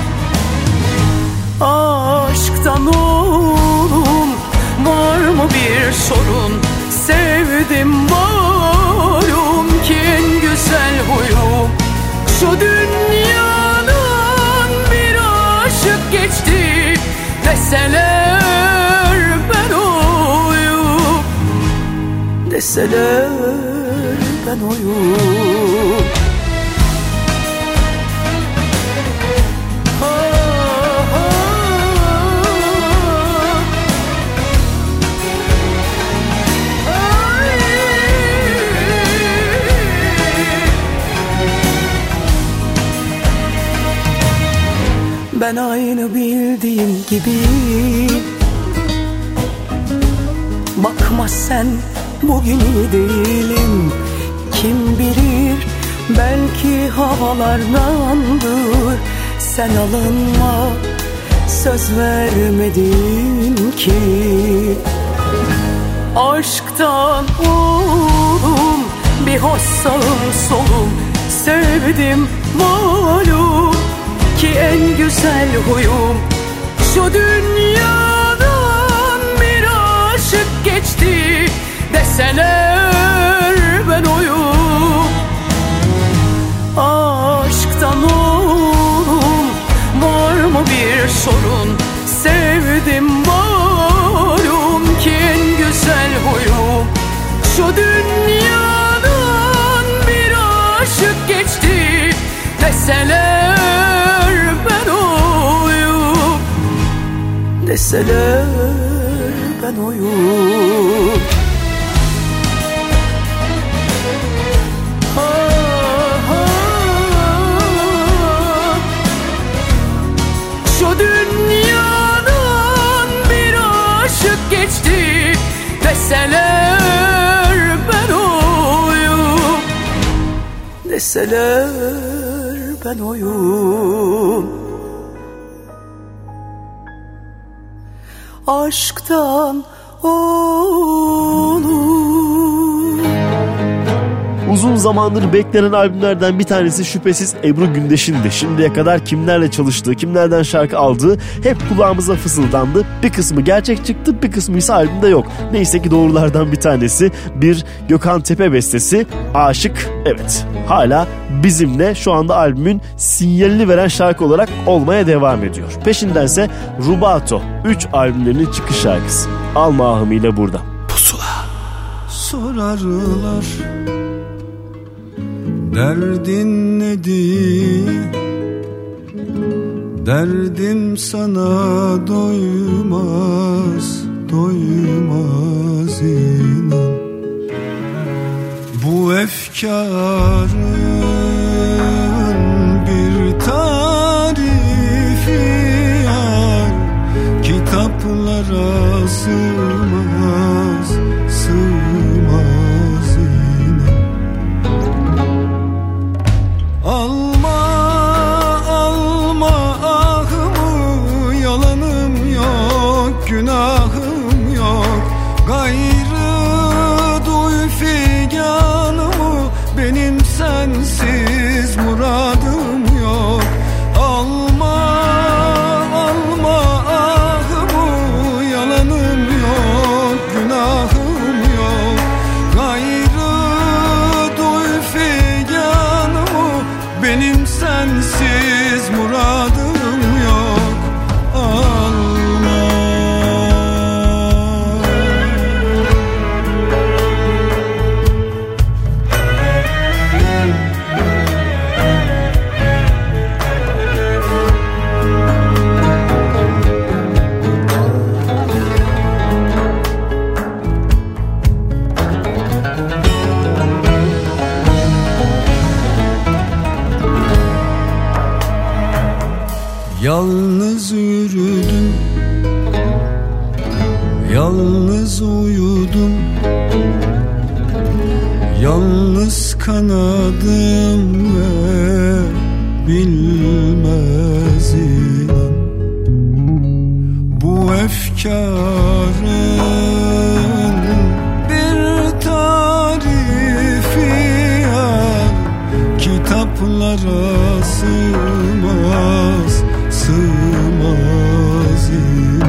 Aşktan oğlum var mı bir sorun? Sevdim malum ki en güzel huyum. Şu dünyadan bir aşık geçti Deseler ben oyum. Deseler ben oyum Ben aynı bildiğim gibi. Bakma sen bugün iyi değilim. Kim bilir belki havalardandır Sen alınma söz vermedin ki. Aşktan oğlum bir hoş sağım solum. Sevdim malum ki en güzel huyum. Şu dünyadan bir aşık geçti Deseler ben oyum. Aşktan oğlum var mı bir sorun? Sevdim malum ki en güzel huyum. Şu dünyadan Deseler ben oyum. Şu dünyadan bir aşık geçti. Deseler ben oyum. Deseler ben oyum Aşktan olur Uzun zamandır beklenen albümlerden bir tanesi şüphesiz Ebru Gündeş'indi. Şimdiye kadar kimlerle çalıştığı, kimlerden şarkı aldığı hep kulağımıza fısıldandı. Bir kısmı gerçek çıktı, bir kısmı ise albümde yok. Neyse ki doğrulardan bir tanesi bir Gökhan Tepe bestesi Aşık. Evet, hala bizimle şu anda albümün sinyalini veren şarkı olarak olmaya devam ediyor. Peşindense Rubato 3 albümlerinin çıkış şarkısı. Alma ahımıyla burada. Pusula. Sorarlar Derdin nedir? Derdim sana doymaz, doymaz inan Bu efkarın bir tarifi yar Kitaplara sığmaz, sığmaz sığmaz, sığmaz, sığmaz.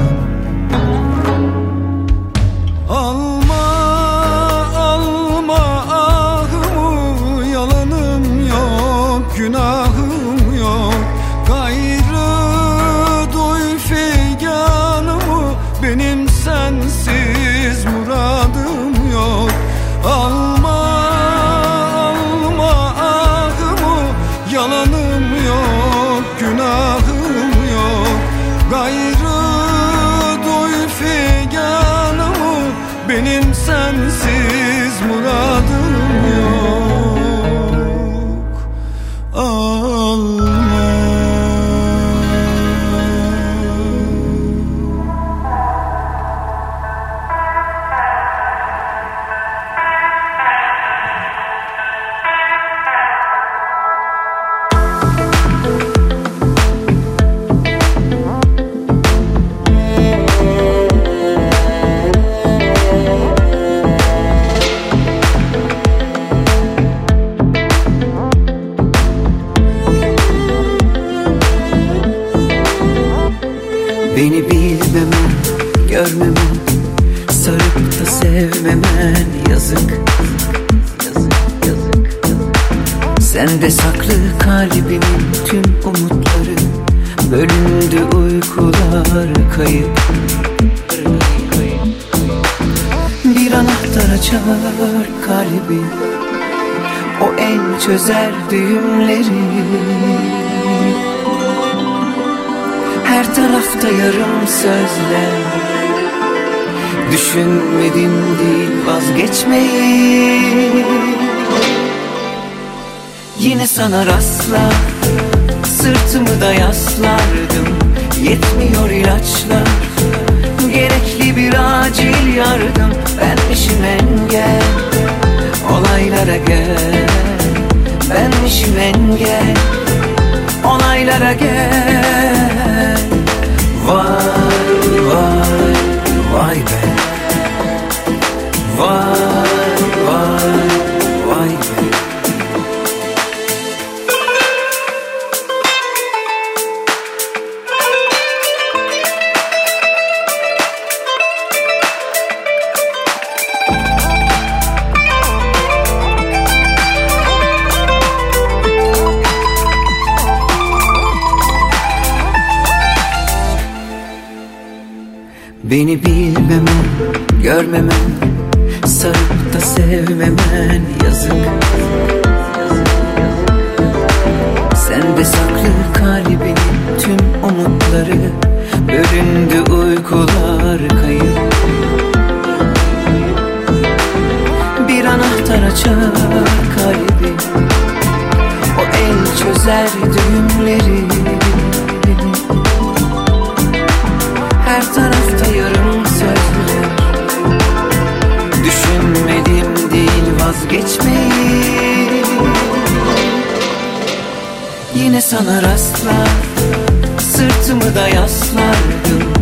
Sırtımı da yaslardım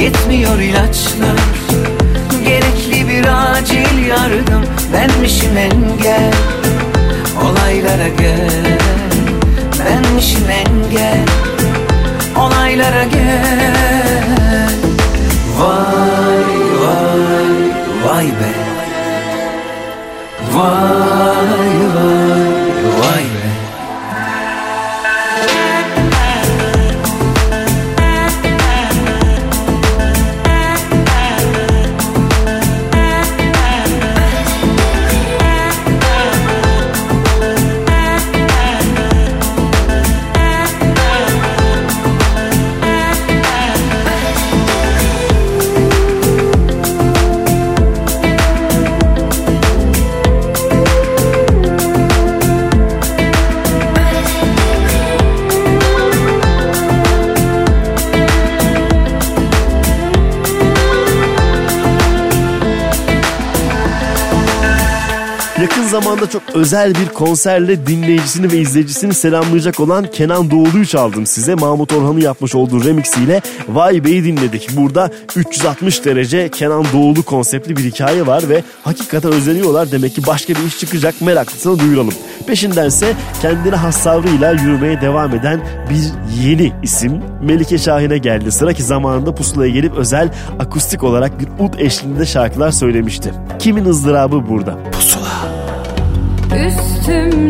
Yetmiyor ilaçlar. Gerekli bir acil yardım Benmişim engel. Olaylara gel Benmişim engel. Olaylara gel. Vay vay vay be. Vay vay. zamanda çok özel bir konserle dinleyicisini ve izleyicisini selamlayacak olan Kenan Doğulu'yu çaldım size. Mahmut Orhan'ın yapmış olduğu remixiyle Vay Bey'i dinledik. Burada 360 derece Kenan Doğulu konseptli bir hikaye var ve hakikaten özeniyorlar. Demek ki başka bir iş çıkacak meraklısını duyuralım. Peşindense kendine has tavrıyla yürümeye devam eden bir yeni isim Melike Şahin'e geldi. Sıra ki zamanında pusulaya gelip özel akustik olarak bir ud eşliğinde şarkılar söylemişti. Kimin ızdırabı burada? Pusula üstümde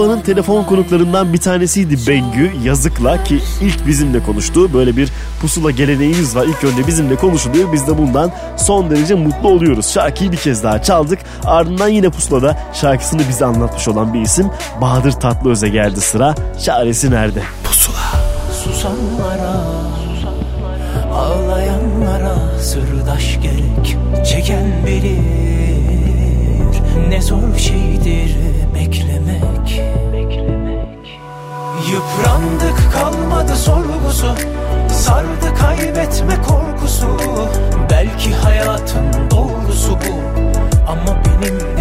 Kulağı'nın telefon konuklarından bir tanesiydi Bengü Yazık'la ki ilk bizimle konuştu. Böyle bir pusula geleneğimiz var. İlk önce bizimle konuşuluyor. Biz de bundan son derece mutlu oluyoruz. Şarkıyı bir kez daha çaldık. Ardından yine pusulada şarkısını bize anlatmış olan bir isim Bahadır Tatlıöz'e geldi sıra. Çaresi nerede? Pusula. Susanlara, ağlayanlara sırdaş gerek. Çeken bilir ne zor şeydir Yıprandık kalmadı sorgusu. Sardı kaybetme korkusu. Belki hayatın doğrusu bu. Ama benim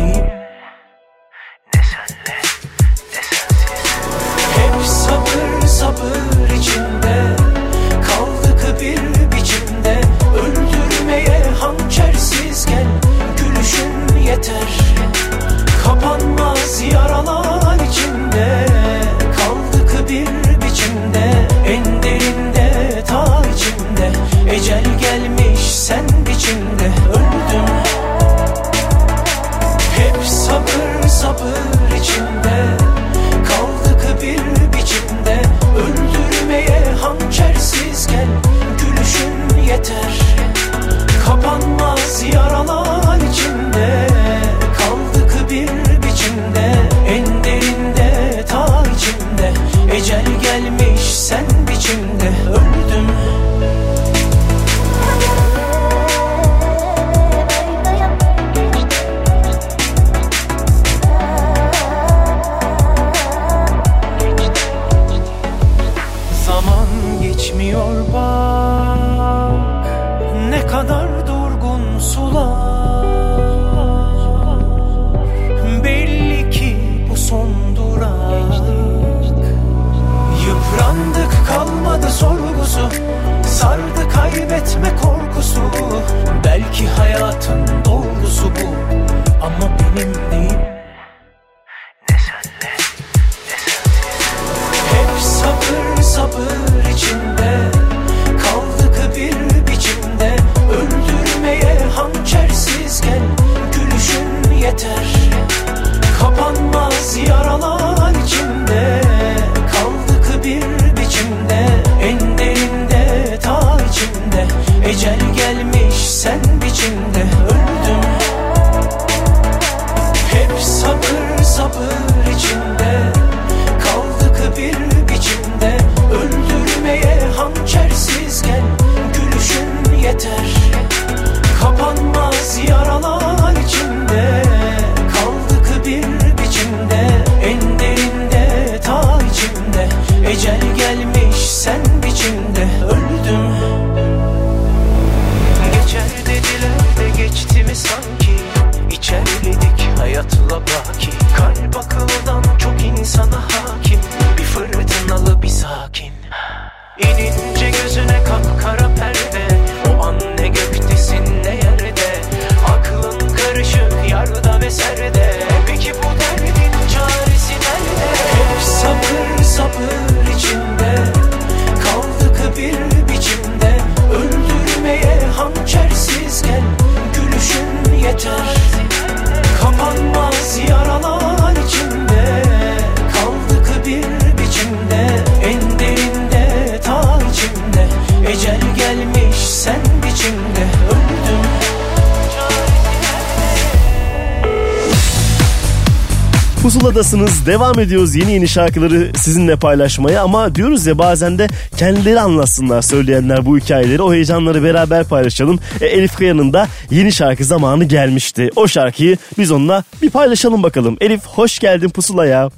Devam ediyoruz yeni yeni şarkıları sizinle paylaşmaya ama diyoruz ya bazen de kendileri anlatsınlar söyleyenler bu hikayeleri. O heyecanları beraber paylaşalım. E, Elif Kaya'nın da yeni şarkı zamanı gelmişti. O şarkıyı biz onunla bir paylaşalım bakalım. Elif hoş geldin Pusula'ya.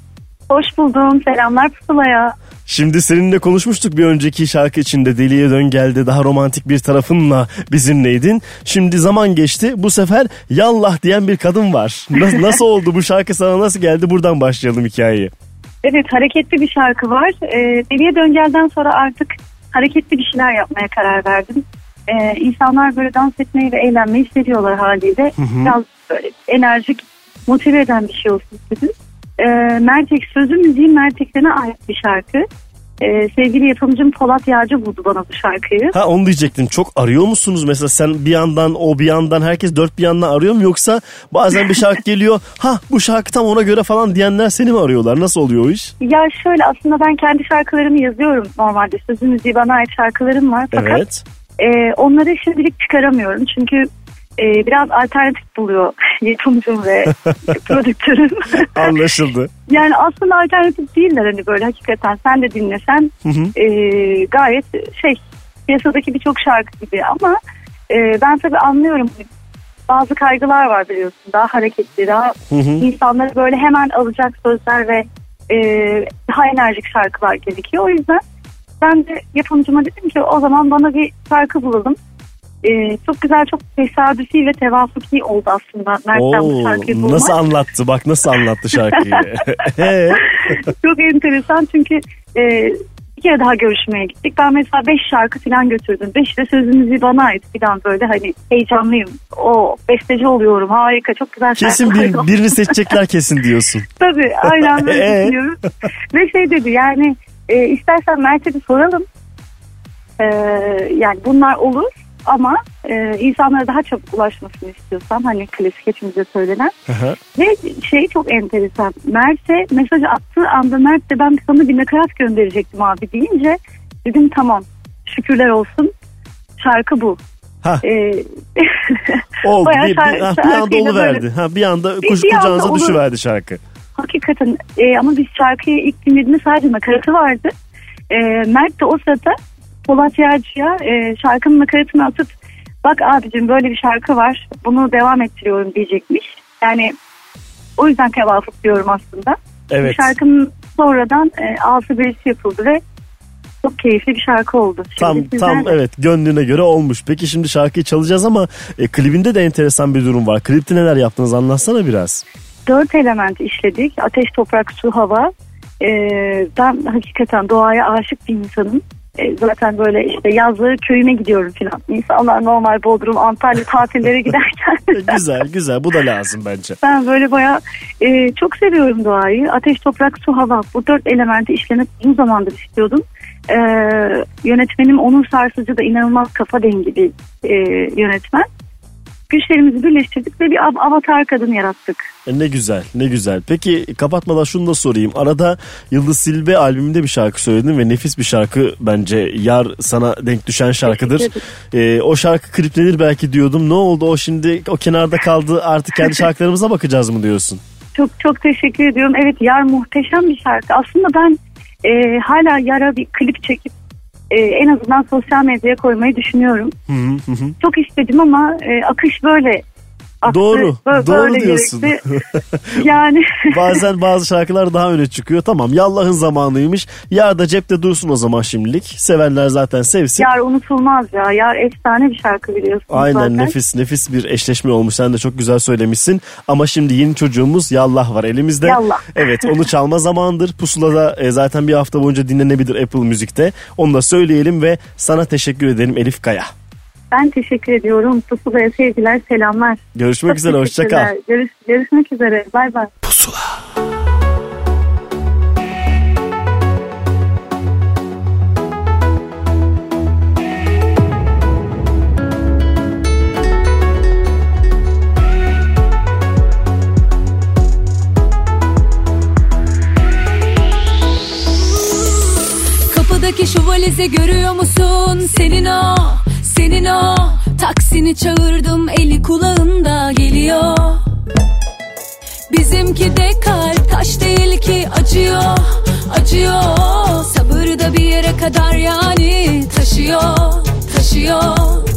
Hoş buldum. Selamlar Pusula'ya. Şimdi seninle konuşmuştuk bir önceki şarkı içinde Deliye Dön Geldi daha romantik bir tarafınla bizimleydin. Şimdi zaman geçti bu sefer Yallah diyen bir kadın var. Nasıl, [laughs] nasıl oldu bu şarkı sana nasıl geldi buradan başlayalım hikayeyi. Evet hareketli bir şarkı var. Ee, Deliye Döngel'den sonra artık hareketli bir şeyler yapmaya karar verdim. Ee, insanlar böyle dans etmeyi ve eğlenmeyi seviyorlar haliyle. Hı hı. Biraz böyle enerjik, motive eden bir şey olsun istedim. Ee, Mertek, sözü müziği Merteklerine ait bir şarkı. Ee, sevgili yapımcım Polat Yağcı buldu bana bu şarkıyı. Ha onu diyecektim. Çok arıyor musunuz mesela sen bir yandan o bir yandan herkes dört bir yandan arıyor mu yoksa bazen bir şarkı [laughs] geliyor ha bu şarkı tam ona göre falan diyenler seni mi arıyorlar? Nasıl oluyor o iş? Ya şöyle aslında ben kendi şarkılarımı yazıyorum normalde. Sözü müziği bana ait şarkılarım var. Fakat Evet. e, onları şimdilik çıkaramıyorum. Çünkü e, biraz alternatif buluyor [laughs] yapımcım ve [laughs] prodüktörüm. Anlaşıldı. yani aslında alternatif değiller hani böyle hakikaten sen de dinlesen Hı hı. e, gayet şey piyasadaki birçok şarkı gibi ama e, ben tabii anlıyorum bazı kaygılar var biliyorsun daha hareketli daha Hı hı. insanları böyle hemen alacak sözler ve e, daha enerjik şarkılar gerekiyor o yüzden ben de yapımcıma dedim ki o zaman bana bir şarkı bulalım. E, çok güzel çok tesadüfi ve tevafuki oldu aslında Mert'ten bu şarkıyı bulmak. nasıl anlattı bak nasıl anlattı şarkıyı. [laughs] Çok enteresan çünkü e, bir kere daha görüşmeye gittik. Ben mesela beş şarkı falan götürdüm. Beş de sözümüzü bana ait falan böyle hani heyecanlıyım. O besteci oluyorum harika çok güzel kesin bir, birini seçecekler [laughs] kesin diyorsun. Tabii aynen [laughs] böyle Ee? düşünüyorum. Ve şey dedi yani e, istersen Mert'e bir soralım. E, yani bunlar olur ama e, insanlara daha çabuk ulaşmasını istiyorsan hani klasik hepimize söylenen. Ve şey çok enteresan. Mert'e mesaj attığı anda Mert de ben sana bir nakarat gönderecektim abi deyince dedim tamam şükürler olsun şarkı bu. Ha. Ee, [laughs] Oldu bir, bir, ha, bir anda oluverdi. böyle- Ha, bir anda kuş, bir kucağınıza düşüverdi şarkı. Hakikaten e, ama biz şarkıyı ilk dinlediğimde sadece nakaratı vardı. E, Mert de o sırada Polat Yağcı'ya e, şarkının nakaratını atıp bak abicim böyle bir şarkı var bunu devam ettiriyorum diyecekmiş. Yani o yüzden tevafuk diyorum aslında. Evet. Bu şarkının sonradan e, altı birisi yapıldı ve çok keyifli bir şarkı oldu. Şimdi Tam sizden tam evet gönlüne göre olmuş. Peki şimdi şarkıyı çalacağız ama e, klibinde de enteresan bir durum var. Klipte neler yaptınız anlatsana biraz. dört element işledik. Ateş, toprak, su, hava. Ee, ben hakikaten doğaya aşık bir insanım. Ee, zaten böyle işte yazları köyüme gidiyorum filan. İnsanlar normal Bodrum, Antalya tatillere [laughs] giderken güzel güzel bu da lazım bence. ben böyle bayağı e, çok seviyorum doğayı. Ateş, toprak, su, hava. Bu dört elementi işlemek uzun zamandır istiyordum. Ee, yönetmenim Onur Sarsıcı da inanılmaz kafa dengi bir e, yönetmen. Güçlerimizi birleştirdik ve bir av- avatar kadın yarattık. E, Ne güzel ne güzel. Peki kapatmadan şunu da sorayım. Arada Yıldız Silbe albümünde bir şarkı söyledin ve nefis bir şarkı bence. Yar sana denk düşen şarkıdır. E, o şarkı kliplenir belki diyordum. Ne oldu o şimdi o kenarda kaldı artık kendi [laughs] şarkılarımıza bakacağız mı diyorsun? Çok çok teşekkür ediyorum. Evet Yar muhteşem bir şarkı. Aslında ben e, hala Yar'a bir klip çekip e, en azından sosyal medyaya koymayı düşünüyorum. Hı hı hı. Çok istedim ama e, akış böyle Doğru, Bö- doğru böyle diyorsun. gerekti. [laughs] yani [laughs] Bazen bazı şarkılar daha öne çıkıyor. Tamam yallahın zamanıymış. Yar da cepte dursun o zaman şimdilik. Sevenler zaten sevsin. Yar unutulmaz ya. Yar efsane bir şarkı biliyorsunuz Aynen zaten. nefis nefis bir eşleşme olmuş. Sen de çok güzel söylemişsin. Ama şimdi yeni çocuğumuz Yallah var elimizde. Yallah. [laughs] Evet onu çalma zamandır. Pusula'da e, zaten bir hafta boyunca dinlenebilir Apple Müzik'te. Onu da söyleyelim ve sana teşekkür ederim Elif Kaya. Ben teşekkür ediyorum. Pusula'ya sevgiler, selamlar. Görüşmek Çok üzere hoşça kal. teşekkürler. Görüş, görüşmek üzere. Bay bay. Kapıdaki şu valizi görüyor musun? Senin o, senin o. Taksini çağırdım eli kulağında geliyor. Bizimki de kalp taş değil ki acıyor, acıyor Sabır da bir yere kadar yani taşıyor, taşıyor.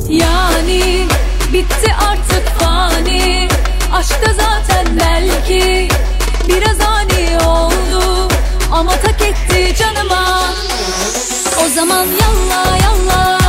Yani bitti artık fani. Aşkta zaten belki biraz ani oldu. Ama tak etti canıma. O zaman yalla yalla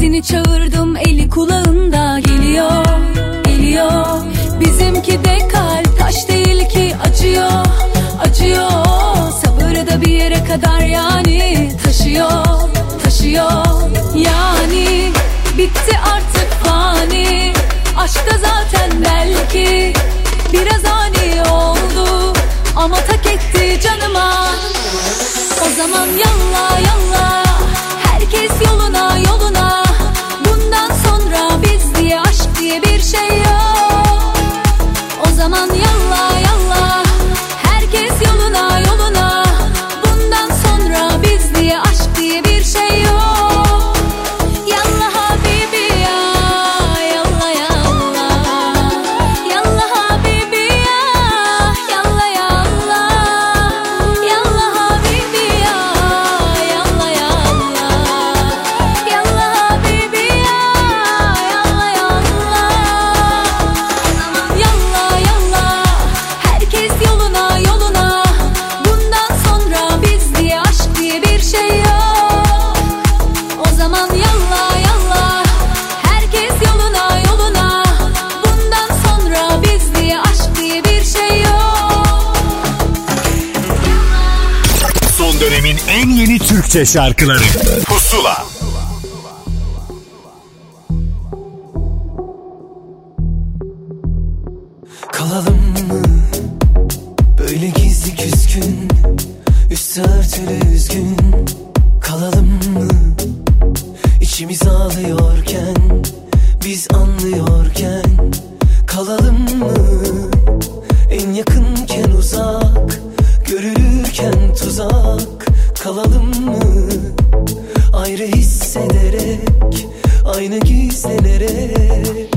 Taksini çağırdım eli kulağında geliyor, geliyor. Bizimki de kalp taş değil ki acıyor, acıyor. Sabır da bir yere kadar yani taşıyor, taşıyor. Yani bitti artık fani Aşkta zaten belki biraz ani oldu. Ama tak etti canıma. O zaman yalla yalla Türkçe şarkıları. Pusula. Kalalım mı böyle gizli küskün Üstü örtülü üzgün. Kalalım mı içimiz ağlıyorken Biz anlıyorken. Kalalım mı en yakınken uzak Görülürken tuzak Kalalım mı? Ayrı hissederek Aynı gizlenerek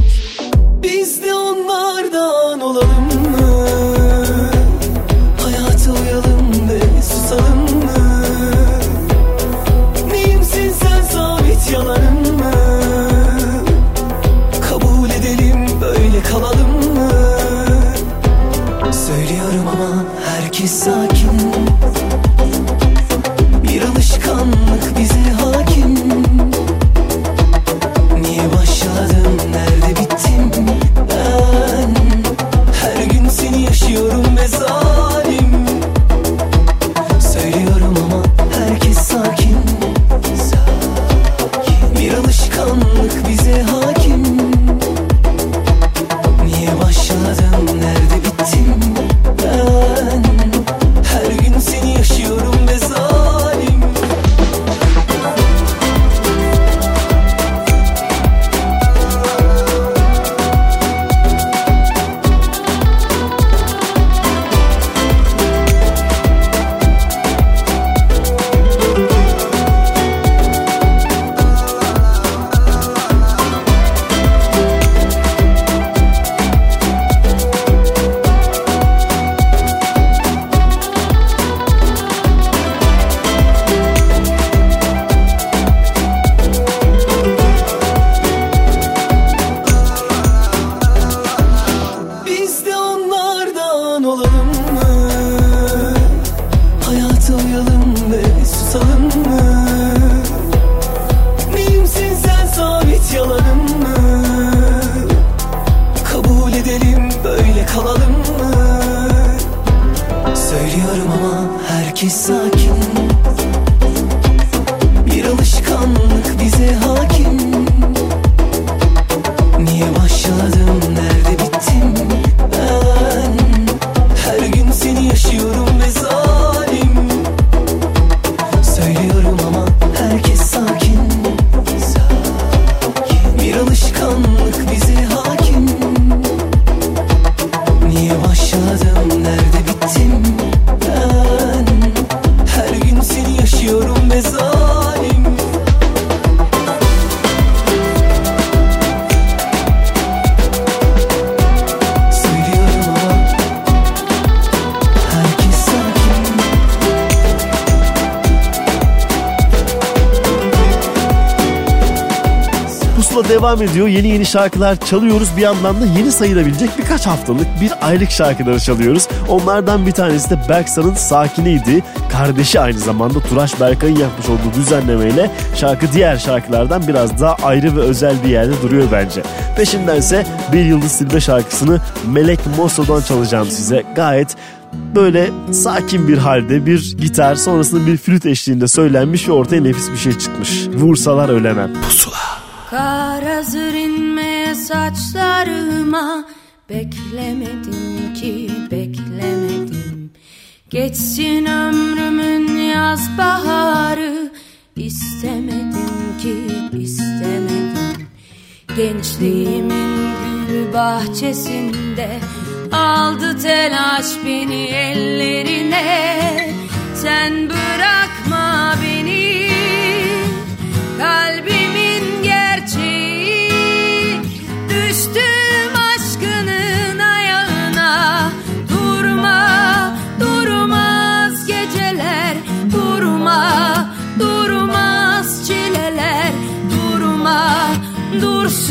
şarkılar çalıyoruz. Bir yandan da yeni sayılabilecek birkaç haftalık bir aylık şarkıları çalıyoruz. Onlardan bir tanesi de Berksan'ın Sakiniydi. Kardeşi aynı zamanda Turaş Berkay'ın yapmış olduğu düzenlemeyle şarkı diğer şarkılardan biraz daha ayrı ve özel bir yerde duruyor bence. Peşindense Bir Yıldız Silbe şarkısını Melek Mosso'dan çalacağım size. Gayet böyle sakin bir halde bir gitar sonrasında bir flüt eşliğinde söylenmiş ve ortaya nefis bir şey çıkmış. Vursalar ölemem. Pusula. Kar hazır inmeye saçlarıma. Beklemedim ki beklemedim. Geçsin ömrümün yaz baharı. İstemedim ki istemedim. Gençliğimin gül bahçesinde Aldı telaş beni ellerine. Sen bırakma beni Kalbimin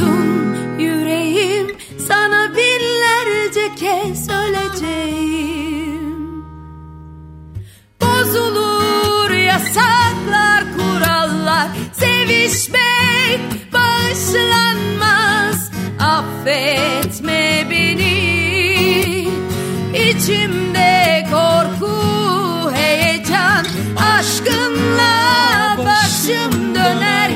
dursun yüreğim Sana binlerce kez öleceğim. Bozulur yasaklar, kurallar Sevişmek bağışlanmaz. Affetme beni. İçimde korku, heyecan Aşkınla başım dönerken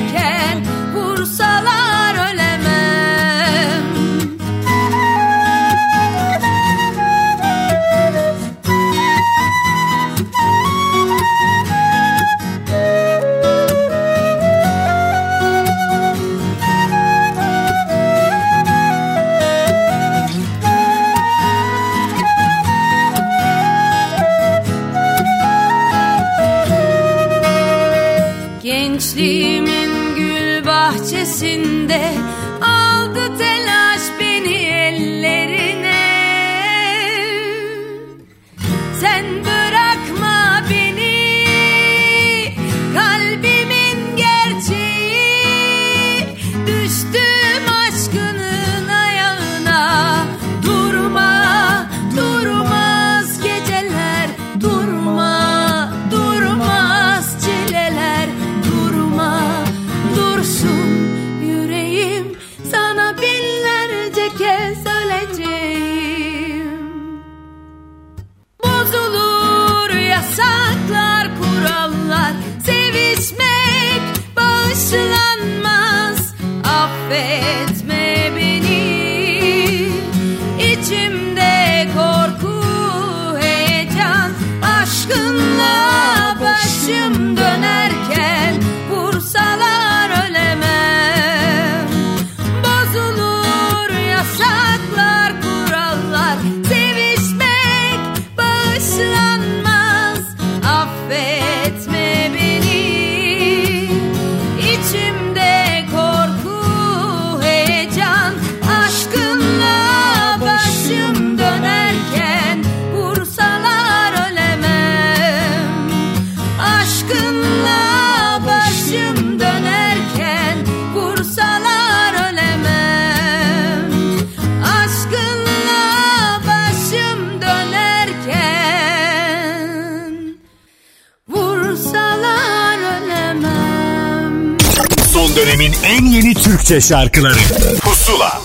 Türkçe şarkıları. Pusula.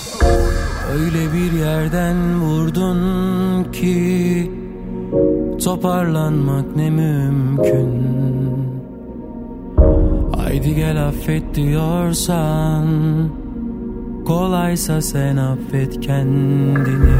Öyle bir yerden vurdun ki toparlanmak ne mümkün. Haydi gel affet diyorsan kolaysa sen affet kendini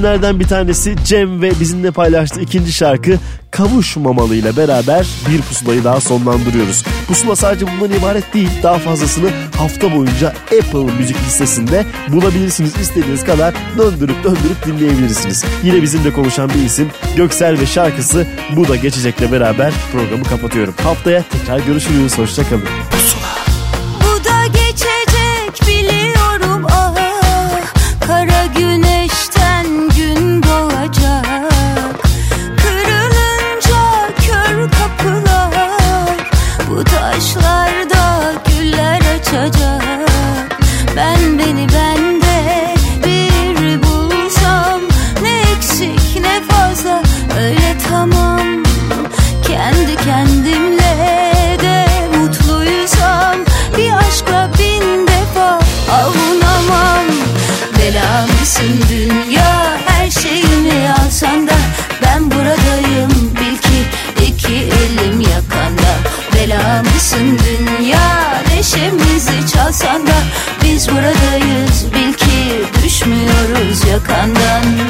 isimlerden bir tanesi Cem ve bizimle paylaştığı ikinci şarkı Kavuşmamalı ile beraber bir pusulayı daha sonlandırıyoruz. Pusula sadece bundan ibaret değil. Daha fazlasını hafta boyunca Apple Müzik listesinde bulabilirsiniz. İstediğiniz kadar döndürüp döndürüp dinleyebilirsiniz. Yine bizimle konuşan bir isim Göksel ve şarkısı Bu da Geçecek'le beraber programı kapatıyorum. Haftaya tekrar görüşürüz. Hoşçakalın. Pusula. bakandan.